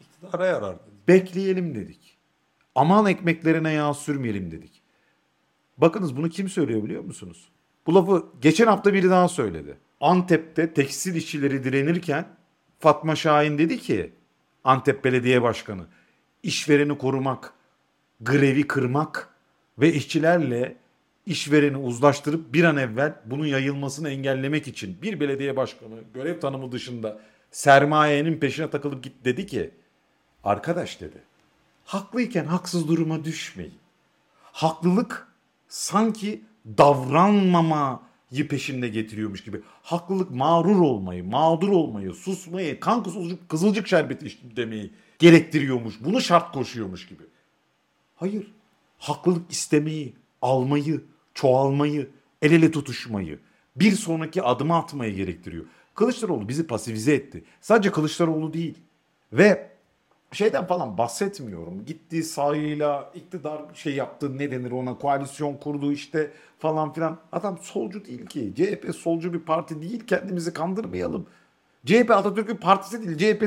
İktidara yarar. Bekleyelim dedik. Aman ekmeklerine yağ sürmeyelim dedik. Bakınız bunu kim söylüyor biliyor musunuz? Bu lafı geçen hafta biri daha söyledi. Antep'te tekstil işçileri direnirken Fatma Şahin dedi ki Antep Belediye Başkanı işvereni korumak, grevi kırmak ve işçilerle işvereni uzlaştırıp bir an evvel bunun yayılmasını engellemek için bir belediye başkanı görev tanımı dışında sermayenin peşine takılıp git dedi ki arkadaş dedi haklıyken haksız duruma düşmeyin. Haklılık sanki davranmamayı peşinde getiriyormuş gibi. Haklılık mağrur olmayı, mağdur olmayı, susmayı, kan kızılcık, kızılcık şerbeti içtim demeyi gerektiriyormuş. Bunu şart koşuyormuş gibi. Hayır. Haklılık istemeyi, almayı, çoğalmayı, el ele tutuşmayı, bir sonraki adımı atmayı gerektiriyor. Kılıçdaroğlu bizi pasifize etti. Sadece Kılıçdaroğlu değil. Ve şeyden falan bahsetmiyorum. Gitti sahayla iktidar şey yaptı ne denir ona koalisyon kurdu işte falan filan. Adam solcu değil ki. CHP solcu bir parti değil kendimizi kandırmayalım. CHP Atatürk'ün partisi değil. CHP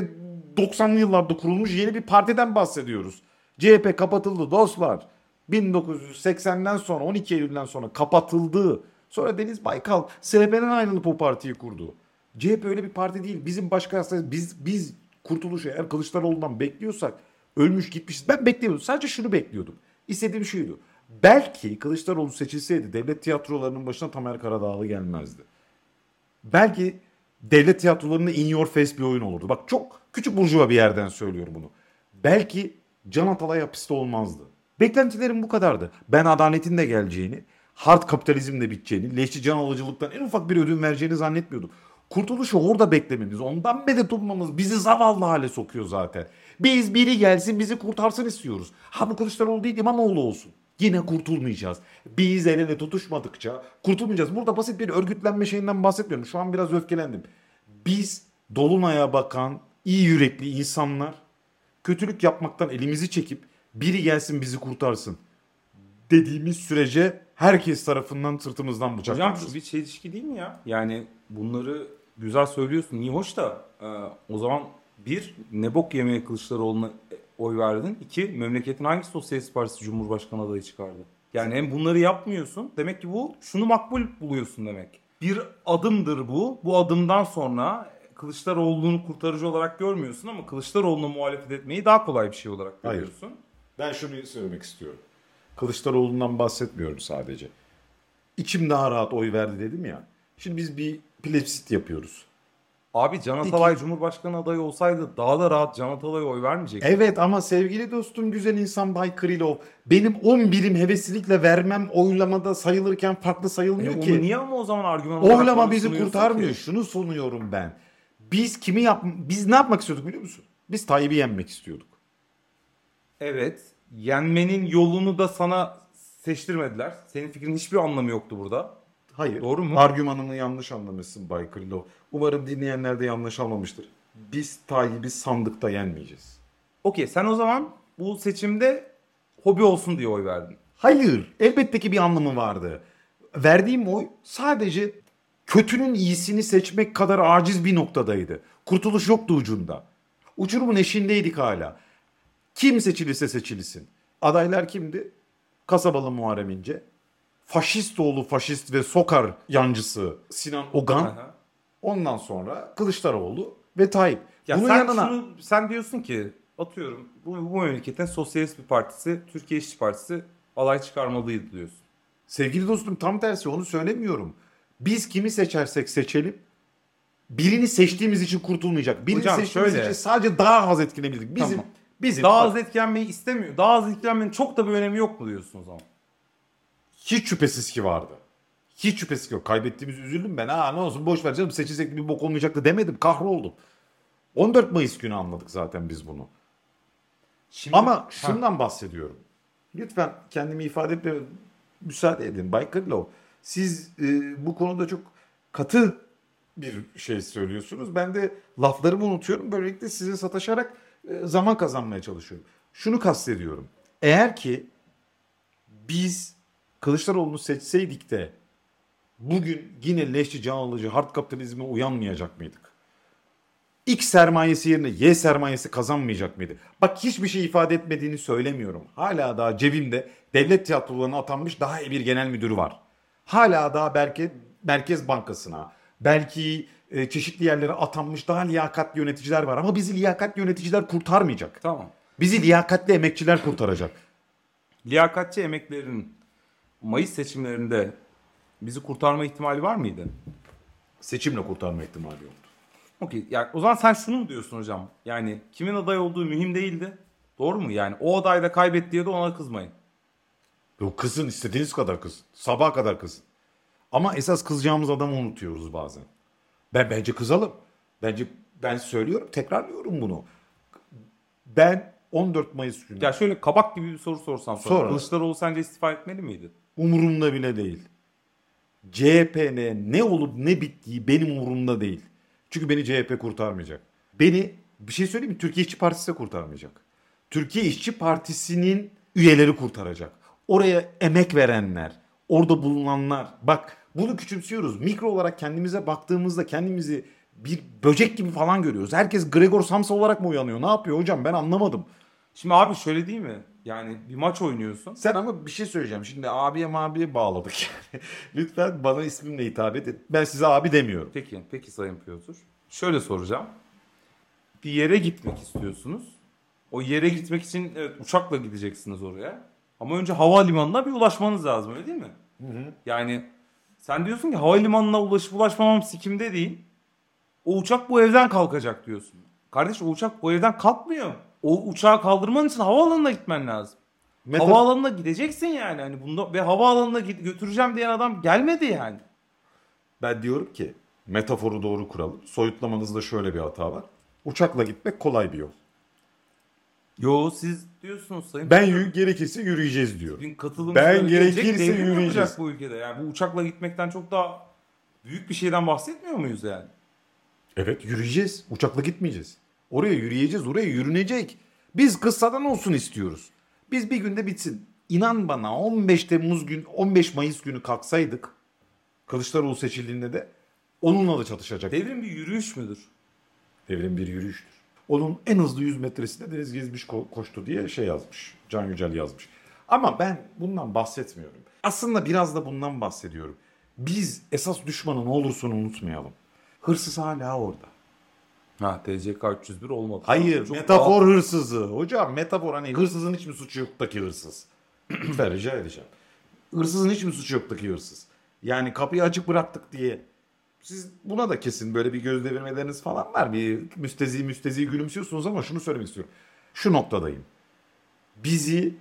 90'lı yıllarda kurulmuş yeni bir partiden bahsediyoruz. CHP kapatıldı dostlar. 1980'den sonra 12 Eylül'den sonra kapatıldı. Sonra Deniz Baykal SHP'den ayrılıp o partiyi kurdu. CHP öyle bir parti değil. Bizim başka biz biz kurtuluşu eğer Kılıçdaroğlu'ndan bekliyorsak ölmüş gitmişiz. Ben beklemiyordum. Sadece şunu bekliyordum. İstediğim şuydu. Belki Kılıçdaroğlu seçilseydi devlet tiyatrolarının başına Tamer Karadağlı gelmezdi. Belki devlet tiyatrolarında in your face bir oyun olurdu. Bak çok küçük burjuva bir yerden söylüyorum bunu. Belki Can Atalay hapiste olmazdı. Beklentilerim bu kadardı. Ben adaletin de geleceğini, hard kapitalizmle biteceğini, leşçi can alıcılıktan en ufak bir ödün vereceğini zannetmiyordum. Kurtuluşu orada beklememiz, ondan medet ummamız bizi zavallı hale sokuyor zaten. Biz biri gelsin bizi kurtarsın istiyoruz. Ha bu Kılıçdaroğlu değil İmamoğlu olsun. Yine kurtulmayacağız. Biz el ele tutuşmadıkça kurtulmayacağız. Burada basit bir örgütlenme şeyinden bahsetmiyorum. Şu an biraz öfkelendim. Biz dolunaya bakan, iyi yürekli insanlar kötülük yapmaktan elimizi çekip biri gelsin bizi kurtarsın dediğimiz sürece herkes tarafından sırtımızdan Hocam bıçaklanırız. şu bir çelişki değil mi ya? Yani bunları güzel söylüyorsun. iyi hoş da e, o zaman bir ne bok yemeye Kılıçdaroğlu'na oy verdin. İki memleketin hangi sosyalist partisi cumhurbaşkanı adayı çıkardı? Yani hem bunları yapmıyorsun. Demek ki bu şunu makbul buluyorsun demek. Bir adımdır bu. Bu adımdan sonra Kılıçdaroğlu'nu kurtarıcı olarak görmüyorsun ama Kılıçdaroğlu'na muhalefet etmeyi daha kolay bir şey olarak Hayır. görüyorsun. Ben şunu söylemek istiyorum. Kılıçdaroğlu'ndan bahsetmiyorum sadece. İçim daha rahat oy verdi dedim ya. Şimdi biz bir plebissit yapıyoruz. Abi Can Atalay Cumhurbaşkanı adayı olsaydı daha da rahat Can Atalay'a oy vermeyecek. Evet ama sevgili dostum güzel insan Bay Krylov. Benim 10 birim heveslilikle vermem oylamada sayılırken farklı E, sayılmıyor onu ki. niye ama o zaman argüman Oylama bizi kurtarmıyor. ki? Şunu sunuyorum ben. Biz kimi yap biz ne yapmak istiyorduk biliyor musun? Biz Tayyip'i yenmek istiyorduk. Evet. Yenmenin yolunu da sana seçtirmediler. Senin fikrin hiçbir anlamı yoktu burada. Hayır. Doğru mu? Argümanımı yanlış anlamışsın Bay Krylov. Umarım dinleyenler de yanlış anlamıştır. Biz Tayyip'i sandıkta yenmeyeceğiz. Okey sen o zaman bu seçimde hobi olsun diye oy verdin. Hayır. Elbette ki bir anlamı vardı. Verdiğim oy sadece kötünün iyisini seçmek kadar aciz bir noktadaydı. Kurtuluş yoktu ucunda. Uçurumun eşiğindeydik hala. Kim seçilirse seçilsin. Adaylar kimdi? Kasabalı Muharrem İnce. Faşist oğlu faşist ve sokar yancısı Sinan Ogan. Aha. Ondan sonra Kılıçdaroğlu ve Tayyip. Ya Bunun sen yanına şunu sen diyorsun ki atıyorum bu, bu memleketin sosyalist bir partisi Türkiye İşçi Partisi alay çıkarmalıydı diyorsun. sevgili dostum tam tersi onu söylemiyorum. Biz kimi seçersek seçelim birini seçtiğimiz için kurtulmayacak. Birini Hocam seçtiğimiz şöyle. için sadece daha az etkilenebilirdik. Bizim Tamam. Bizim Daha az etkilenmeyi istemiyor. Daha az etkilenmenin çok da bir önemi yok mu diyorsun o zaman? hiç şüphesiz ki vardı. Hiç şüphesiz ki yok. Kaybettiğimiz üzüldüm ben. Aa ne olsun boş ver canım seçilsek bir bok olmayacaktı demedim. Kahroldum. 14 Mayıs günü anladık zaten biz bunu. Şimdi, Ama Ha. şundan bahsediyorum. Lütfen kendimi ifade etmeme müsaade edin. Bay Kırlov. Siz e, bu konuda çok katı bir şey söylüyorsunuz. Ben de laflarımı unutuyorum. Böylelikle size sataşarak zaman kazanmaya çalışıyorum. Şunu kastediyorum. Eğer ki biz Kılıçdaroğlu'nu seçseydik de bugün yine leşçi, can alıcı, hard kapitalizme uyanmayacak mıydık? X sermayesi yerine Y sermayesi kazanmayacak mıydı? Bak hiçbir şey ifade etmediğini söylemiyorum. Hala daha cebimde devlet tiyatrolarına atanmış daha iyi bir genel müdürü var. Hala daha belki Merkez Bankası'na, belki e, çeşitli yerlere atanmış daha liyakatli yöneticiler var. Ama bizi liyakatli yöneticiler kurtarmayacak. Tamam. Bizi liyakatli emekçiler kurtaracak. Liyakatçi emeklerin Mayıs seçimlerinde bizi kurtarma ihtimali var mıydı? Seçimle kurtarma ihtimali yoktu. Okey. Yani o zaman sen şunu mu diyorsun hocam? Yani kimin aday olduğu mühim değildi. Doğru mu? Yani o adayda kaybetti diye de ona kızmayın. Yok kızın istediğiniz kadar kız. Sabaha kadar kızın. Ama esas kızacağımız adamı unutuyoruz bazen. Ben bence kızalım. Bence ben söylüyorum, tekrarlıyorum bunu. Ben 14 Mayıs günü Ya şöyle kabak gibi bir soru sorsam sana. Sonra. Kılıçdaroğlu sence istifa etmeli miydi? umurumda bile değil. CHP'ne ne olup ne bittiği benim umurumda değil. Çünkü beni CHP kurtarmayacak. Beni bir şey söyleyeyim mi? Türkiye İşçi Partisi de kurtarmayacak. Türkiye İşçi Partisi'nin üyeleri kurtaracak. Oraya emek verenler, orada bulunanlar. Bak bunu küçümsüyoruz. Mikro olarak kendimize baktığımızda kendimizi bir böcek gibi falan görüyoruz. Herkes Gregor Samsa olarak mı uyanıyor? Ne yapıyor hocam? Ben anlamadım. Şimdi abi şöyle değil mi? Yani bir maç oynuyorsun. Sen ama bir şey söyleyeceğim. Şimdi abiye mabiye bağladık yani. [LAUGHS] Lütfen bana ismimle hitap et. Ben size abi demiyorum. Peki, peki Sayın Piyotur. Şöyle soracağım. Bir yere gitmek istiyorsunuz. O yere gitmek için evet, uçakla gideceksiniz oraya. Ama önce havalimanına bir ulaşmanız lazım öyle değil mi? Yani sen diyorsun ki havalimanına ulaşıp ulaşmamam sikimde değil. O uçak bu evden kalkacak diyorsun. Kardeş o uçak bu evden kalkmıyor. O uçağı kaldırman için havaalanına gitmen lazım. Meta- Havaalanına gideceksin yani. Hani bunda ve havaalanına götüreceğim diyen adam gelmedi yani. Ben diyorum ki metaforu doğru kuralım. Soyutlamanızda şöyle bir hata var. Uçakla gitmek kolay bir yol. Yo siz diyorsunuz sayın. Ben yürü, gerekirse yürüyeceğiz diyor. Bugün katılım Ben gelecek, gerekirse devrim yapacak yürüyeceğiz. bu ülkede. Yani bu uçakla gitmekten çok daha büyük bir şeyden bahsetmiyor muyuz yani? Evet yürüyeceğiz. Uçakla gitmeyeceğiz. Oraya yürüyeceğiz. Oraya yürünecek. Biz kıssadan olsun istiyoruz. Biz bir günde bitsin. İnan bana 15 Temmuz gün 15 Mayıs günü kalksaydık Kılıçdaroğlu seçildiğinde de onunla da çatışacak. Devrim bir yürüyüş müdür? Devrim bir yürüyüştür. Onun en hızlı 100 metresinde Deniz Gezmiş ko- koştu diye şey yazmış. Can Yücel yazmış. Ama ben bundan bahsetmiyorum. Aslında biraz da bundan bahsediyorum. Biz esas düşmanı ne olursun unutmayalım. Hırsız hala orada. Ha TCK 301 olmadı. Hayır Çok metafor hırsızı. Hocam metafor hani hırsızın hiç mi suçu yoktaki hırsız? [CLEARS THROAT] Lütfen rica edeceğim. Hırsızın hiç mi suçu yoktaki hırsız? Yani kapıyı açık bıraktık diye. Siz buna da kesin böyle bir göz devirmeleriniz falan var. Bir müstezi müstezi gülümsüyorsunuz ama şunu söylemek istiyorum. Şu noktadayım. Bizi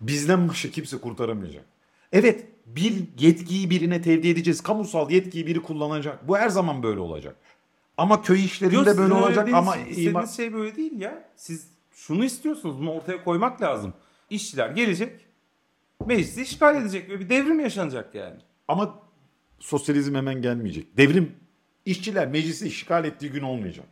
bizden başka kimse kurtaramayacak. Evet bir yetkiyi birine tevdi edeceğiz. Kamusal yetkiyi biri kullanacak. Bu her zaman böyle olacak. Ama köy işlerinde Yok, böyle olacak değil. ama ima- şey böyle değil ya. Siz şunu istiyorsunuz. Bunu ortaya koymak lazım. İşçiler gelecek. Meclisi işgal edecek ve bir devrim yaşanacak yani. ama sosyalizm hemen gelmeyecek. Devrim işçiler meclisi işgal ettiği gün olmayacak.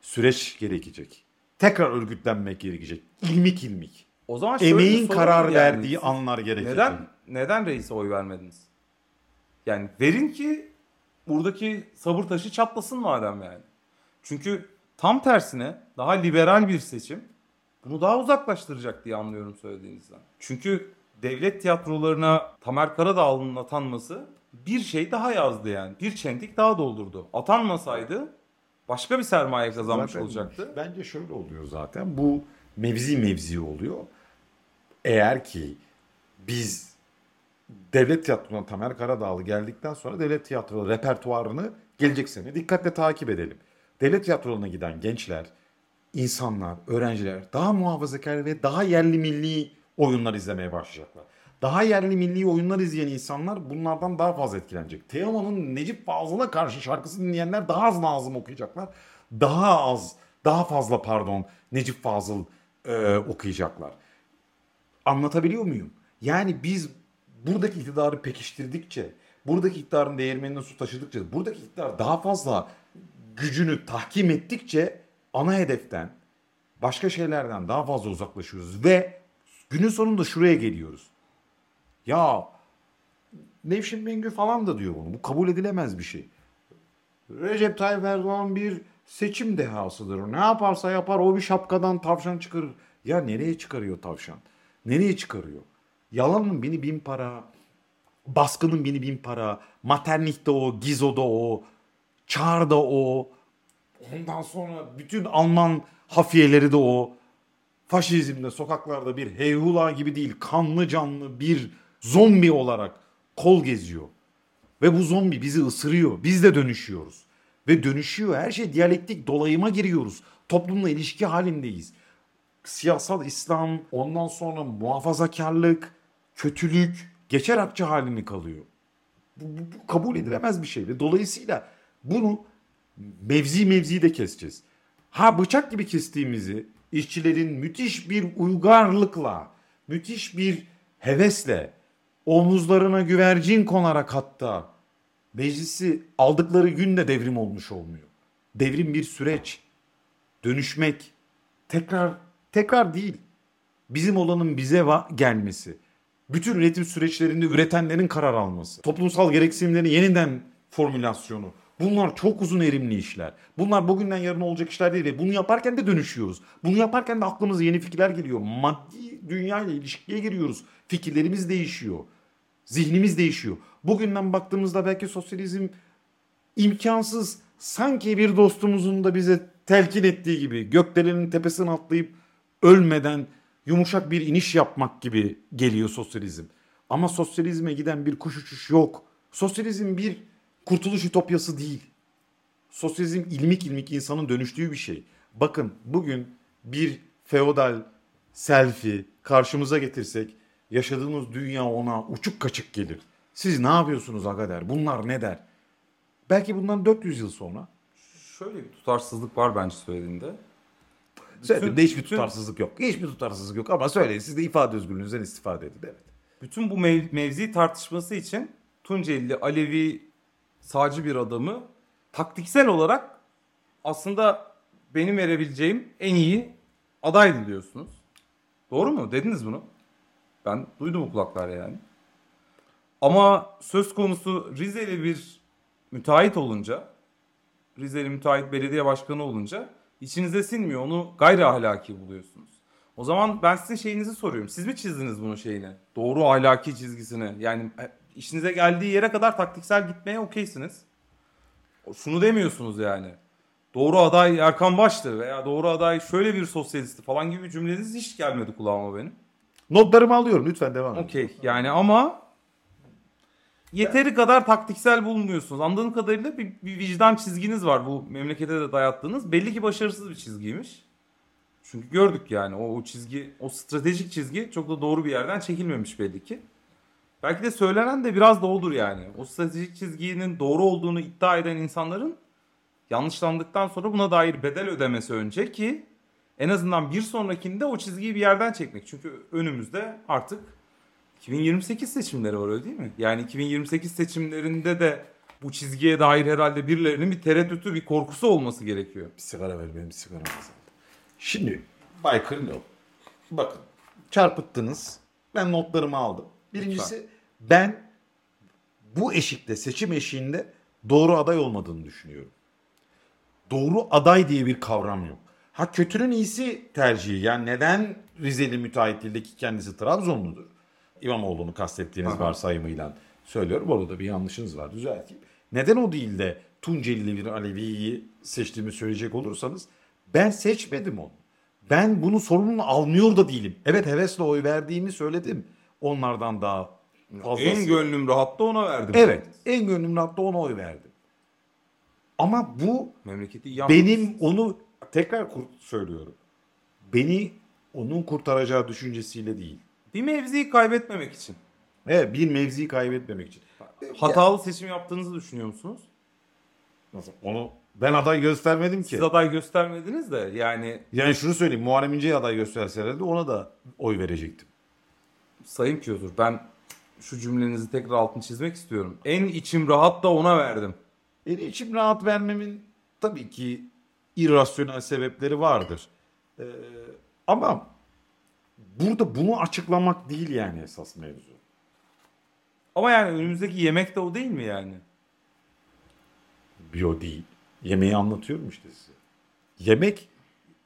Süreç gerekecek. Tekrar örgütlenmek gerekecek. İlmik ilmik. O zaman şöyle bir Emeğin sorun karar yani. verdiği anlar gerekecek. Neden neden reise oy vermediniz? Yani verin ki buradaki sabır taşı çatlasın madem yani. Çünkü tam tersine daha liberal bir seçim bunu daha uzaklaştıracak diye anlıyorum söylediğinizden. Çünkü devlet tiyatrolarına Tamer Karadağlı'nın atanması bir şey daha yazdı yani. Bir çentik daha doldurdu. Atanmasaydı başka bir sermaye kazanmış Zaten olacaktı. Bence şöyle oluyor zaten. Bu mevzi mevzi oluyor. Eğer ki biz devlet tiyatrona Tamer Karadağlı geldikten sonra devlet tiyatro repertuarını gelecek sene dikkatle takip edelim. Devlet tiyatrolarına giden gençler, insanlar, öğrenciler daha muhafazakar ve daha yerli milli oyunlar izlemeye başlayacaklar. Daha yerli milli oyunlar izleyen insanlar bunlardan daha fazla etkilenecek. Teoman'ın Necip Fazıl'a karşı şarkısını dinleyenler daha az Nazım okuyacaklar. Daha az, daha fazla pardon Necip Fazıl e, okuyacaklar. Anlatabiliyor muyum? Yani biz buradaki iktidarı pekiştirdikçe, buradaki iktidarın değirmenine su taşıdıkça, buradaki iktidar daha fazla gücünü tahkim ettikçe ana hedeften, başka şeylerden daha fazla uzaklaşıyoruz ve günün sonunda şuraya geliyoruz. Ya Nevşin Mengü falan da diyor bunu. Bu kabul edilemez bir şey. Recep Tayyip Erdoğan bir seçim dehasıdır. Ne yaparsa yapar o bir şapkadan tavşan çıkarır. Ya nereye çıkarıyor tavşan? Nereye çıkarıyor? Yalanın bini bin para, baskının bini bin para, maternlikte o, gizoda o, çağrıda o, ondan sonra bütün Alman hafiyeleri de o, faşizmde sokaklarda bir heyhula gibi değil kanlı canlı bir zombi olarak kol geziyor. Ve bu zombi bizi ısırıyor. Biz de dönüşüyoruz. Ve dönüşüyor. Her şey diyalektik dolayıma giriyoruz. Toplumla ilişki halindeyiz. Siyasal İslam, ondan sonra muhafazakarlık, kötülük, geçer akçe halini kalıyor. Bu, bu- bu kabul edilemez bir şey. Dolayısıyla bunu mevzi mevzi de keseceğiz. Ha bıçak gibi kestiğimizi işçilerin müthiş bir uygarlıkla, müthiş bir hevesle, omuzlarına güvercin konarak hatta meclisi aldıkları gün de devrim olmuş olmuyor. Devrim bir süreç. Dönüşmek. Tekrar, tekrar değil. Bizim olanın bize gelmesi. Bütün üretim süreçlerinde üretenlerin karar alması. Toplumsal gereksinimlerin yeniden formülasyonu. Bunlar çok uzun erimli işler. Bunlar bugünden yarın olacak işler değil ve bunu yaparken de dönüşüyoruz. Bunu yaparken de aklımıza yeni fikirler geliyor. Maddi dünyayla ilişkiye giriyoruz. Fikirlerimiz değişiyor. Zihnimiz değişiyor. Bugünden baktığımızda belki sosyalizm imkansız sanki bir dostumuzun da bize telkin ettiği gibi gökdelenin tepesine atlayıp ölmeden yumuşak bir iniş yapmak gibi geliyor sosyalizm. Ama sosyalizme giden bir kuş uçuş yok. Sosyalizm bir kurtuluş ütopyası değil. Sosyalizm ilmik ilmik insanın dönüştüğü bir şey. Bakın bugün bir feodal selfie karşımıza getirsek yaşadığımız dünya ona uçuk kaçık gelir. Siz ne yapıyorsunuz aga der. Bunlar ne der? Belki bundan 400 yıl sonra. Şöyle bir tutarsızlık var bence söylediğinde. Söylediğimde hiçbir tutarsızlık yok. Hiçbir tutarsızlık yok ama söyleyin siz de ifade özgürlüğünüzden istifade edin. Evet. Bütün bu mev- mevzi tartışması için Tunceli Alevi sağcı bir adamı taktiksel olarak aslında benim verebileceğim en iyi adaydı diyorsunuz. Doğru mu? Dediniz bunu. Ben duydum bu kulaklar yani. Ama söz konusu Rizeli bir müteahhit olunca, Rizeli müteahhit belediye başkanı olunca içinize sinmiyor. Onu gayri ahlaki buluyorsunuz. O zaman ben size şeyinizi soruyorum. Siz mi çizdiniz bunun şeyini? Doğru ahlaki çizgisini. Yani e, işinize geldiği yere kadar taktiksel gitmeye okeysiniz. Şunu demiyorsunuz yani. Doğru aday Erkan Baş'tı veya doğru aday şöyle bir sosyalisti falan gibi cümleniz hiç gelmedi kulağıma benim. Notlarımı alıyorum lütfen devam edin. Okey yani ama yeteri kadar taktiksel bulmuyorsunuz. Anladığım kadarıyla bir, bir vicdan çizginiz var bu memlekete de dayattığınız. Belli ki başarısız bir çizgiymiş. Çünkü gördük yani o, o çizgi, o stratejik çizgi çok da doğru bir yerden çekilmemiş belli ki. Belki de söylenen de biraz da odur yani. O stratejik çizginin doğru olduğunu iddia eden insanların yanlışlandıktan sonra buna dair bedel ödemesi önce ki en azından bir sonrakinde o çizgiyi bir yerden çekmek. Çünkü önümüzde artık 2028 seçimleri var öyle değil mi? Yani 2028 seçimlerinde de bu çizgiye dair herhalde birilerinin bir tereddütü, bir korkusu olması gerekiyor. Bir sigara ver benim sigaram azaldı. Şimdi Bay Kırlov bakın çarpıttınız. Ben notlarımı aldım. Birincisi ben bu eşikte seçim eşiğinde doğru aday olmadığını düşünüyorum. Doğru aday diye bir kavram yok. Ha kötünün iyisi tercihi. Yani neden Rizeli müteahhit değil de ki kendisi Trabzonludur? İmamoğlu'nu kastettiğiniz Aha. varsayımıyla söylüyorum. Orada bir yanlışınız var düzelteyim. Neden o değil de Tuncelili bir Alevi'yi seçtiğimi söyleyecek olursanız ben seçmedim onu. Ben bunun sorumluluğunu almıyor da değilim. Evet hevesle oy verdiğimi söyledim. Onlardan daha fazlası. En gönlüm rahatta ona verdim. Evet en gönlüm rahatta ona oy verdim. Ama bu Memleketi iyi benim onu tekrar kur- söylüyorum. Beni onun kurtaracağı düşüncesiyle değil. bir mevziyi kaybetmemek için. Evet bir mevziyi kaybetmemek için. Hatalı seçim yaptığınızı düşünüyor musunuz? Nasıl? Onu ben aday göstermedim ki. Siz aday göstermediniz de yani Yani şunu söyleyeyim Muharrem İnce'ye aday gösterselerdi ona da oy verecektim. Sayın Kiyozur ben şu cümlenizi tekrar altını çizmek istiyorum. En içim rahat da ona verdim. Yani içim rahat vermemin tabii ki irrasyonel sebepleri vardır. Ee, ama burada bunu açıklamak değil yani esas mevzu. Ama yani önümüzdeki yemek de o değil mi yani? Bio değil. Yemeği anlatıyorum işte size. Yemek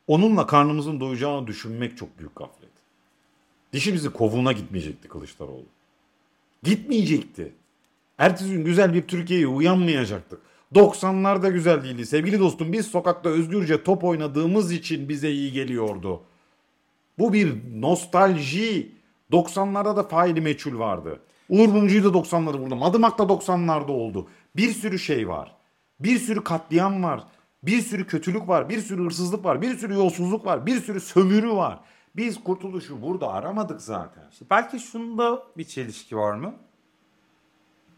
onunla karnımızın doyacağını düşünmek çok büyük gaflet. Dişimizi kovuğuna gitmeyecekti Kılıçdaroğlu. Gitmeyecekti. Ertesi gün güzel bir Türkiye'ye uyanmayacaktık. 90'lar da güzel değildi. Sevgili dostum biz sokakta özgürce top oynadığımız için bize iyi geliyordu. Bu bir nostalji. 90'larda da faili meçhul vardı. Uğur Mumcu'yu da 90'larda vurdu. Madımak da 90'larda oldu. Bir sürü şey var. Bir sürü katliam var. Bir sürü kötülük var. Bir sürü hırsızlık var. Bir sürü yolsuzluk var. Bir sürü sömürü var. Biz kurtuluşu burada aramadık zaten. İşte belki şunda bir çelişki var mı?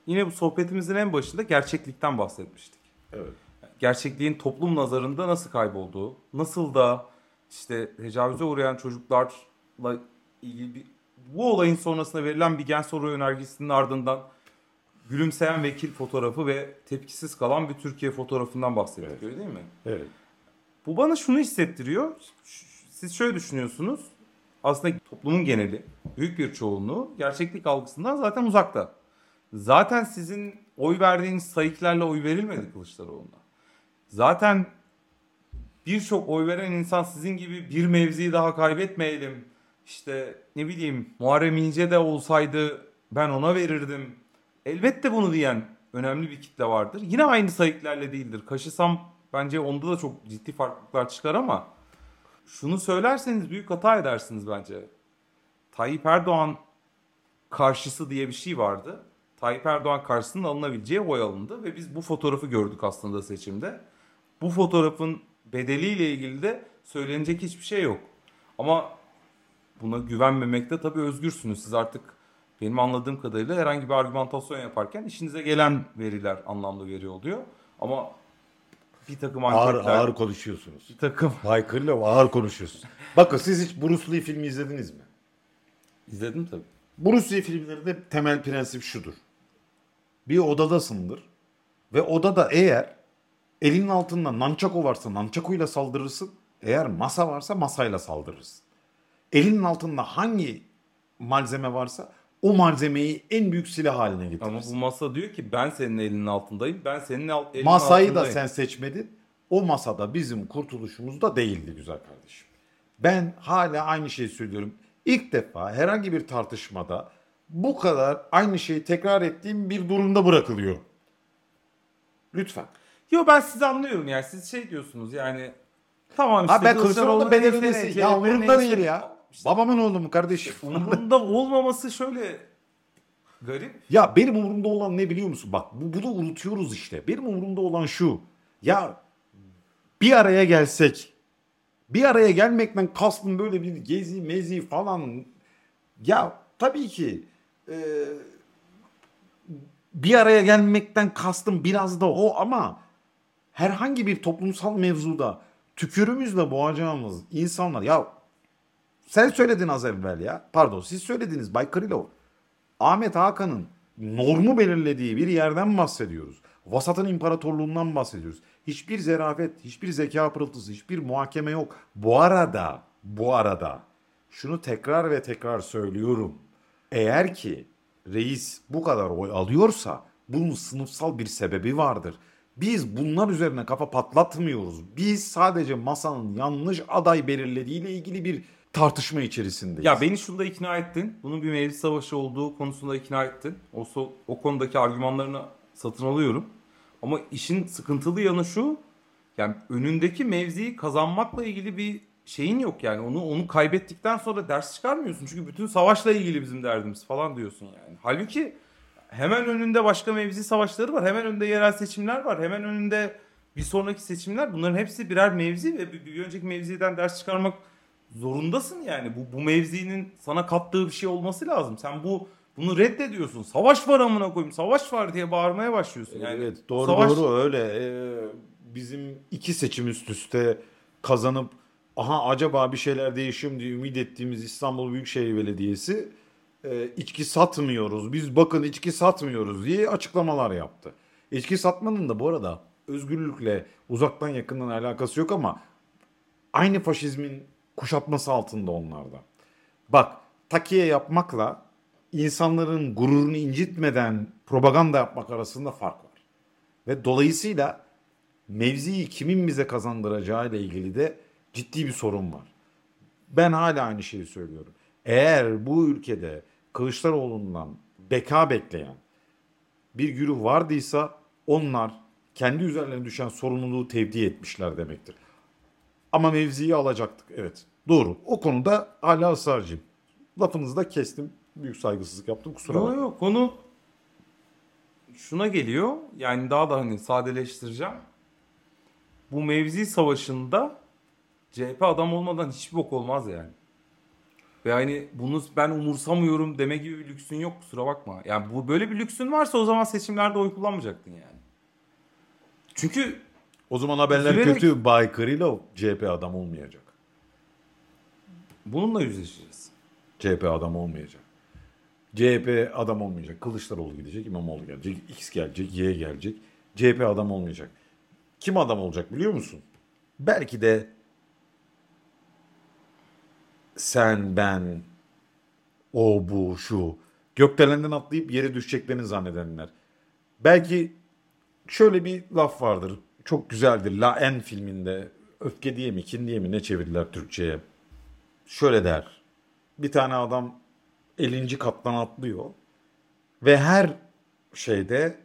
Yine bu sohbetimizin en başında gerçeklikten bahsetmiştik. Evet. Gerçekliğin toplum nazarında nasıl kaybolduğu, nasıl da işte tecavüze uğrayan çocuklarla ilgili bir, bu olayın sonrasında verilen bir gen soru önergesinin ardından gülümseyen vekil fotoğrafı ve tepkisiz kalan bir Türkiye fotoğrafından bahsettik Evet. öyle değil mi? Evet. Bu bana şunu hissettiriyor. Siz şöyle düşünüyorsunuz. Aslında toplumun geneli, büyük bir çoğunluğu gerçeklik algısından zaten uzakta. Zaten sizin oy verdiğiniz sayıklarla oy verilmedi Kılıçdaroğlu'na. Zaten birçok oy veren insan sizin gibi bir mevziyi daha kaybetmeyelim. İşte ne bileyim Muharrem İnce de olsaydı ben ona verirdim. Elbette bunu diyen önemli bir kitle vardır. Yine aynı sayıklarla değildir. Kaşısam bence onda da çok ciddi farklılıklar çıkar ama şunu söylerseniz büyük hata edersiniz bence. Tayyip Erdoğan karşısı diye bir şey vardı. Tayyip Erdoğan karşısında alınabileceği oy alındı ve biz bu fotoğrafı gördük aslında seçimde. Bu fotoğrafın bedeliyle ilgili de söylenecek hiçbir şey yok. Ama buna güvenmemekte tabii özgürsünüz. Siz artık benim anladığım kadarıyla herhangi bir argümantasyon yaparken işinize gelen veriler anlamlı veri oluyor. Ama bir takım Ağır anketler, ağır konuşuyorsunuz. bir takım Bay Kırlov ağır konuşuyorsunuz. Bakın siz hiç Bruce Lee filmi izlediniz mi? izledim tabii. Bruce Lee filmlerinde temel prensip şudur. Bir odadasındır ve odada eğer Elinin altında nançako varsa nançakoyla saldırırsın. Eğer masa varsa masayla saldırırsın. Elinin altında hangi malzeme varsa o malzemeyi en büyük silah haline Ama getirirsin. bu masa diyor ki ben senin elinin altındayım. Ben senin al- elinin Masayı da altındayım. sen seçmedin. O masada bizim kurtuluşumuz da değildi güzel kardeşim. Ben hala aynı şeyi söylüyorum. İlk defa herhangi bir tartışmada bu kadar aynı şeyi tekrar ettiğim bir durumda bırakılıyor. Lütfen. Yo ben sizi anlıyorum yani siz şey diyorsunuz yani tamam işte Ha ben Kılıçdaroğlu neyse, belirlemesi. CHP Ya umurumda değil ya. Babamın oğlu mu kardeşim? [LAUGHS] Umurumda olmaması şöyle garip. Ya benim umurumda olan ne biliyor musun? Bak bu, bunu unutuyoruz işte. Benim umurumda olan şu. Ya bir araya gelsek. Bir araya gelmekten kastım böyle bir gezi mezi falan. Ya tabii ki e, bir araya gelmekten kastım biraz da o ama herhangi bir toplumsal mevzuda tükürümüzle boğacağımız insanlar ya sen söyledin az evvel ya. Pardon siz söylediniz Bay Krylov. Ahmet Hakan'ın normu belirlediği bir yerden bahsediyoruz. Vasatın imparatorluğundan bahsediyoruz. Hiçbir zerafet, hiçbir zeka pırıltısı, hiçbir muhakeme yok. Bu arada, bu arada şunu tekrar ve tekrar söylüyorum. Eğer ki reis bu kadar oy alıyorsa bunun sınıfsal bir sebebi vardır. Biz bunlar üzerine kafa patlatmıyoruz. Biz sadece masanın yanlış aday belirlediğiyle ilgili bir tartışma içerisindeyiz. Ya beni şunda ikna ettin. Bunun bir meclis savaşı olduğu konusunda ikna ettin. O, so- o konudaki argümanlarını satın alıyorum. Ama işin sıkıntılı yanı şu. Yani önündeki mevziyi kazanmakla ilgili bir şeyin yok yani. Onu onu kaybettikten sonra ders çıkarmıyorsun. Çünkü bütün savaşla ilgili bizim derdimiz falan diyorsun yani. Halbuki hemen önünde başka mevzi savaşları var. Hemen önünde yerel seçimler var. Hemen önünde bir sonraki seçimler. Bunların hepsi birer mevzi ve bir, bir önceki mevziden ders çıkarmak zorundasın yani. Bu bu mevzinin sana kattığı bir şey olması lazım. Sen bu bunu reddediyorsun. Savaş var amına koyayım. Savaş var diye bağırmaya başlıyorsun. Yani evet doğru savaş- doğru öyle. Ee, bizim iki seçim üst üste kazanıp aha acaba bir şeyler değişiyor diye ümit ettiğimiz İstanbul Büyükşehir Belediyesi e, içki satmıyoruz. Biz bakın içki satmıyoruz diye açıklamalar yaptı. İçki satmanın da bu arada özgürlükle uzaktan yakından alakası yok ama aynı faşizmin kuşatması altında onlarda. Bak takiye yapmakla insanların gururunu incitmeden propaganda yapmak arasında fark var. Ve dolayısıyla mevziyi kimin bize kazandıracağı ile ilgili de ciddi bir sorun var. Ben hala aynı şeyi söylüyorum. Eğer bu ülkede Kılıçdaroğlu'ndan beka bekleyen bir güruh vardıysa onlar kendi üzerlerine düşen sorumluluğu tevdi etmişler demektir. Ama mevziyi alacaktık. Evet. Doğru. O konuda hala ısrarcıyım. Lafınızı da kestim. Büyük saygısızlık yaptım. Kusura Yok bakmayın. yok konu şuna geliyor. Yani daha da hani sadeleştireceğim. Bu mevzi savaşında CHP adam olmadan hiçbir bok olmaz yani. Ve hani bunu ben umursamıyorum deme gibi bir lüksün yok kusura bakma. Yani bu böyle bir lüksün varsa o zaman seçimlerde oy kullanmayacaktın yani. Çünkü O zaman haberler Üzülerek- kötü. Bay Krylov CHP adam olmayacak. bununla yüzleşeceğiz. CHP adam olmayacak. CHP adam olmayacak. Kılıçdaroğlu gidecek, İmamoğlu gelecek, X gelecek, Y gelecek. CHP adam olmayacak. Kim adam olacak biliyor musun? Belki de sen, ben, o, bu, şu. Gökdelenden atlayıp yere düşeceklerini zannedenler. Belki şöyle bir laf vardır. Çok güzeldir. La En filminde öfke diye mi, kin diye mi ne çevirdiler Türkçe'ye? Şöyle der. Bir tane adam 50. kattan atlıyor. Ve her şeyde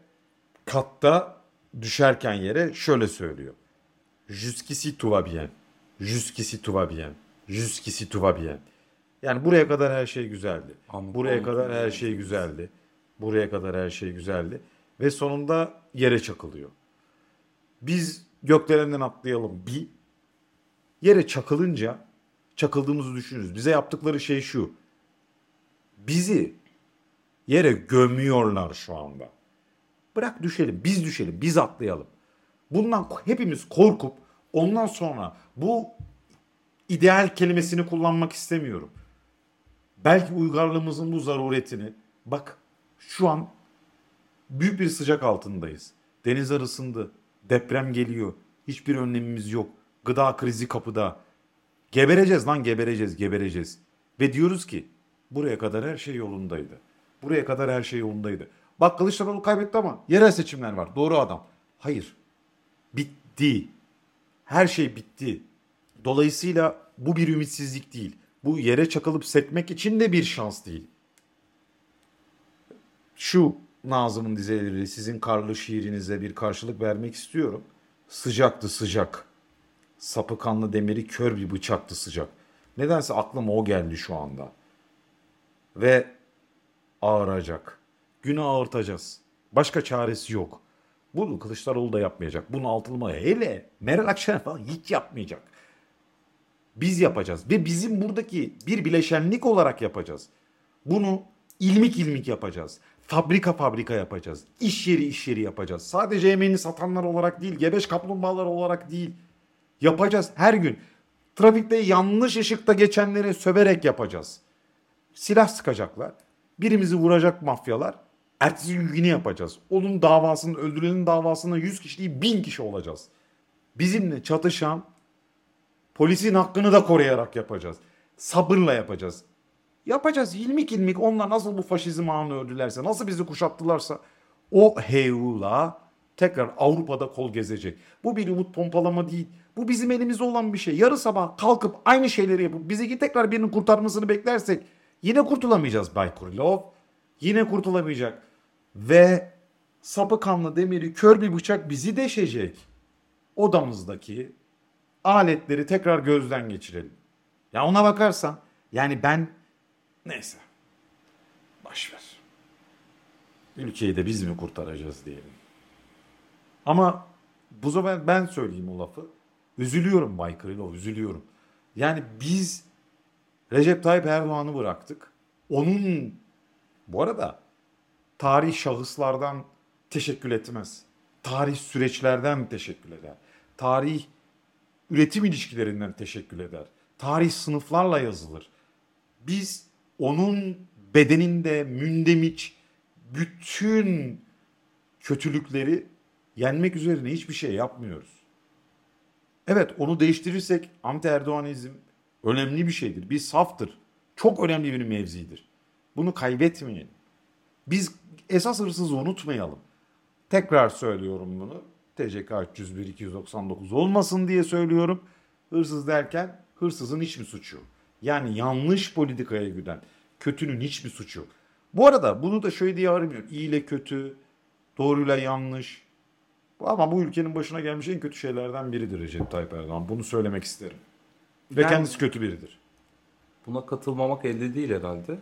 katta düşerken yere şöyle söylüyor. Jusqu'ici tout va bien. Jusqu'ici tout va bien. Jusqu'ici tout va bien. Yani buraya kadar her şey güzeldi. Anladım. Buraya kadar her şey güzeldi. Buraya kadar her şey güzeldi. Ve sonunda yere çakılıyor. Biz gökdelenden atlayalım bir. Yere çakılınca çakıldığımızı düşünürüz. Bize yaptıkları şey şu. Bizi yere gömüyorlar şu anda. Bırak düşelim, biz düşelim, biz atlayalım. Bundan hepimiz korkup ondan sonra bu ideal kelimesini kullanmak istemiyorum. Belki uygarlığımızın bu zaruretini bak şu an büyük bir sıcak altındayız. Denizler ısındı. Deprem geliyor. Hiçbir önlemimiz yok. Gıda krizi kapıda. Gebereceğiz lan gebereceğiz gebereceğiz. Ve diyoruz ki buraya kadar her şey yolundaydı. Buraya kadar her şey yolundaydı. Bak Kılıçdaroğlu kaybetti ama yerel seçimler var. Doğru adam. Hayır. Bitti. Her şey bitti. Dolayısıyla bu bir ümitsizlik değil. Bu yere çakılıp sekmek için de bir şans değil. Şu Nazım'ın dizeleri sizin karlı şiirinize bir karşılık vermek istiyorum. Sıcaktı sıcak. Sapı kanlı demiri kör bir bıçaktı sıcak. Nedense aklıma o geldi şu anda. Ve ağıracak. Günü ağırtacağız. Başka çaresi yok. Bunu Kılıçdaroğlu da yapmayacak. Bunu altılma hele Meral Akşener falan hiç yapmayacak. Biz yapacağız ve bizim buradaki bir bileşenlik olarak yapacağız. Bunu ilmik ilmik yapacağız. Fabrika fabrika yapacağız. İş yeri iş yeri yapacağız. Sadece emeğini satanlar olarak değil, gebeş kaplumbağalar olarak değil. Yapacağız her gün. Trafikte yanlış ışıkta geçenleri söverek yapacağız. Silah sıkacaklar. Birimizi vuracak mafyalar. Ertesi gün yapacağız. Onun davasının, öldürenin davasında 100 kişi değil 1000 kişi olacağız. Bizimle çatışan polisin hakkını da koruyarak yapacağız. Sabırla yapacağız. Yapacağız ilmik ilmik onlar nasıl bu faşizm ağını ördülerse, nasıl bizi kuşattılarsa o heyula tekrar Avrupa'da kol gezecek. Bu bir umut pompalama değil. Bu bizim elimizde olan bir şey. Yarı sabah kalkıp aynı şeyleri yapıp bizi tekrar birinin kurtarmasını beklersek yine kurtulamayacağız Bay Kurilov. Yine kurtulamayacak. Ve sapı kanlı demiri kör bir bıçak bizi deşecek. Odamızdaki aletleri tekrar gözden geçirelim. Ya ona bakarsan yani ben neyse boş ver. Ülkeyi de biz mi kurtaracağız diyelim. Ama bu sefer ben söyleyeyim o lafı. Üzülüyorum Bay Krylov, üzülüyorum. Yani biz Recep Tayyip Erdoğan'ı bıraktık. Onun bu arada tarih şahıslardan teşekkür etmez. Tarih süreçlerden teşekkür eder. Tarih üretim ilişkilerinden teşekkür eder. Tarih sınıflarla yazılır. Biz onun bedeninde mündemiç bütün kötülükleri yenmek üzerine hiçbir şey yapmıyoruz. Evet onu değiştirirsek anti Erdoğanizm önemli bir şeydir. Bir saftır. Çok önemli bir mevzidir. Bunu kaybetmeyelim. Biz esas hırsızı unutmayalım. Tekrar söylüyorum bunu. TCK 301 299 olmasın diye söylüyorum. Hırsız derken hırsızın hiçbir suçu yok. Yani yanlış politikaya giden kötünün hiçbir suçu yok. Bu arada bunu da şöyle diye aramıyorum. İyi ile kötü, doğruyla yanlış. Ama bu ülkenin başına gelmiş en kötü şeylerden biridir Recep Tayyip Erdoğan. Bunu söylemek isterim. Ve Yani- kendisi kötü biridir. Buna katılmamak elde değil herhalde.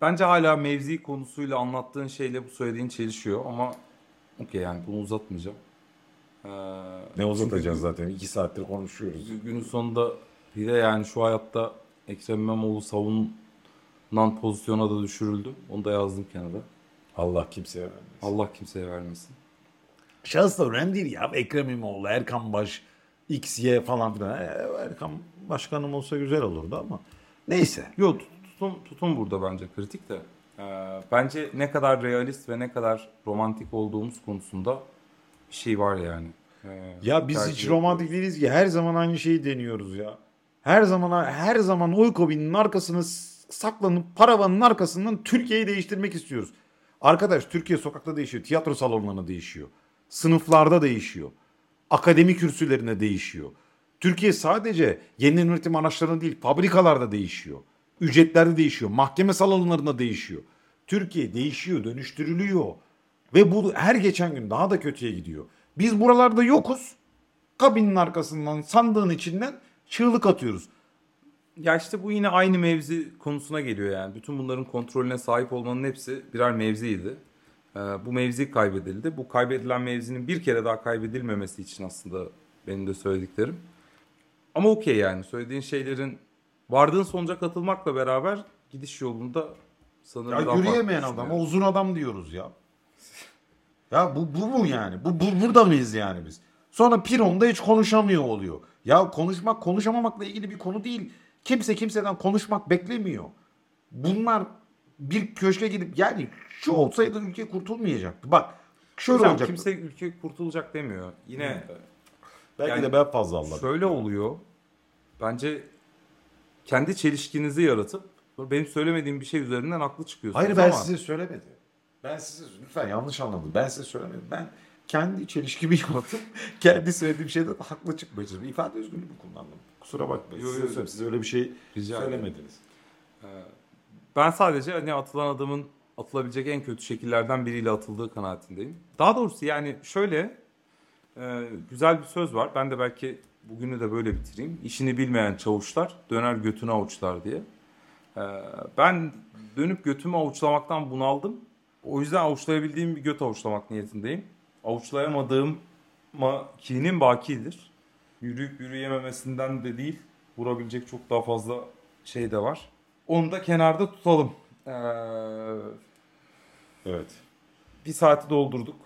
Bence hala mevzi konusuyla anlattığın şeyle bu söylediğin çelişiyor ama okey yani bunu uzatmayacağım. Ee, Ne uzatacağız zaten. iki saattir konuşuyoruz. günün sonunda bir de yani şu hayatta Ekrem İmamoğlu savunulan pozisyona da düşürüldü. Onu da yazdım kenara. Allah kimseye vermesin. Allah kimseye vermesin. Şahıs da önemli değil ya. Ekrem İmamoğlu, Erkan Baş, X, Y falan filan. Ee, Erkan başkanım olsa güzel olurdu ama. Neyse. Yok tutum, tutum burada bence kritik de. Ee, bence ne kadar realist ve ne kadar romantik olduğumuz konusunda şey var yani. Ee, Ya biz hiç romantik değiliz ki. Her zaman aynı şeyi deniyoruz ya. Her zaman her zaman oy kobinin arkasına s- saklanıp paravanın arkasından Türkiye'yi değiştirmek istiyoruz. Arkadaş Türkiye sokakta değişiyor. Tiyatro salonlarında değişiyor. Sınıflarda değişiyor. Akademi kürsülerine değişiyor. Türkiye sadece yeniden üretim araçlarında değil fabrikalarda değişiyor. Ücretlerde değişiyor. Mahkeme salonlarında değişiyor. Türkiye değişiyor, dönüştürülüyor. Ve bu her geçen gün daha da kötüye gidiyor. Biz buralarda yokuz. Kabinin arkasından, sandığın içinden çığlık atıyoruz. Ya işte bu yine aynı mevzi konusuna geliyor yani. Bütün bunların kontrolüne sahip olmanın hepsi birer mevziydi. Ee, bu mevzi kaybedildi. Bu kaybedilen mevzinin bir kere daha kaybedilmemesi için aslında benim de söylediklerim. Ama okey yani söylediğin şeylerin vardığın sonuca katılmakla beraber gidiş yolunda sanırım Ya yürüyemeyen düşünüyorum. uzun adam diyoruz ya. Ya bu, bu mu yani? Bu, bu burada mıyız yani biz? Sonra Piron'da hiç konuşamıyor oluyor. Ya konuşmak konuşamamakla ilgili bir konu değil. Kimse kimseden konuşmak beklemiyor. Bunlar bir köşke gidip yani şu olsaydı ülke kurtulmayacaktı. Bak Şöyle Hocam olacak. kimse ülke kurtulacak demiyor. Yine Belki yani de ben fazla anladım. şöyle oluyor. Bence kendi çelişkinizi yaratıp benim söylemediğim bir şey üzerinden haklı çıkıyorsunuz Hayır ben ama size söylemedim. Ben size lütfen yanlış anlamadın. Ben size söylemedim. Ben kendi çelişkimi [LAUGHS] yaratıp kendi söylediğim şeyden haklı çıkmaya çalışıyorum. İfade özgürlüğümü kullandım. Kusura bakmayın. Yo, Size yo. Siz öyle bir şey Rica söylemediniz. Ben sadece hani atılan adımın atılabilecek en kötü şekillerden biriyle atıldığı kanaatindeyim. Daha doğrusu yani şöyle e, güzel bir söz var. Ben de belki bugünü de böyle bitireyim. İşini bilmeyen çavuşlar döner götünü avuçlar diye. E, ben dönüp götümü avuçlamaktan bunaldım. O yüzden avuçlayabildiğim bir göt avuçlamak niyetindeyim. Avuçlayamadığım ma kinim bakidir. Yürüyüp yürüyememesinden de değil, vurabilecek çok daha fazla şey de var. Onu da kenarda tutalım. Ee, Evet. bir saati doldurduk.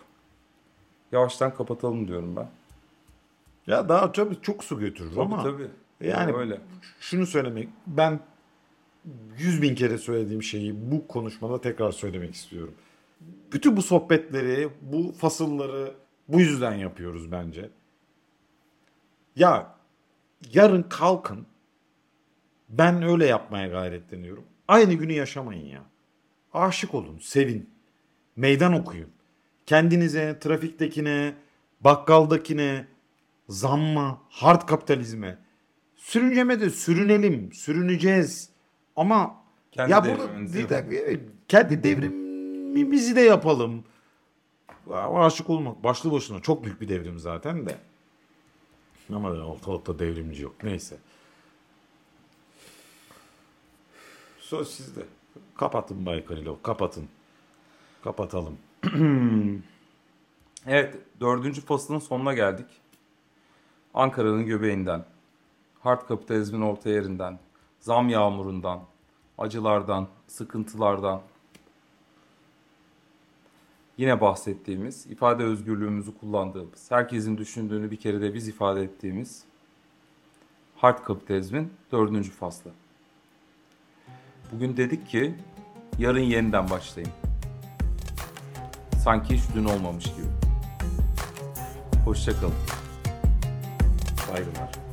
Yavaştan kapatalım diyorum ben. Ya daha tabii çok su götürür Tabii ama tabii. yani öyle. şunu söylemek ben yüz bin kere söylediğim şeyi bu konuşmada tekrar söylemek istiyorum. Bütün bu sohbetleri, bu fasılları bu yüzden yapıyoruz bence. Ya yarın kalkın ben öyle yapmaya gayretleniyorum. Aynı günü yaşamayın ya. Aşık olun, sevin. Meydan okuyun. Kendinize, trafiktekine, bakkaldakine, zamma, hard kapitalizme. Sürünceme de sürünelim, sürüneceğiz. Ama Kendi ya burada devrimimizi devrimimizi de yapalım. Ya, Aşık olmak başlı başına çok büyük bir devrim zaten de. Ama ortalıkta devrimci yok. Neyse. Söz sizde. Kapatın Bay Karilov. Kapatın. Kapatalım. [CLEARS THROAT] Evet, dördüncü faslın sonuna geldik. Ankara'nın göbeğinden, hard kapitalizmin orta yerinden, zam yağmurundan, acılardan, sıkıntılardan, yine bahsettiğimiz, ifade özgürlüğümüzü kullandığımız, herkesin düşündüğünü bir kere de biz ifade ettiğimiz hard kapitalizmin dördüncü faslı. Bugün dedik ki yarın yeniden başlayın. Sanki hiç dün olmamış gibi. Hoşçakalın. Saygılar.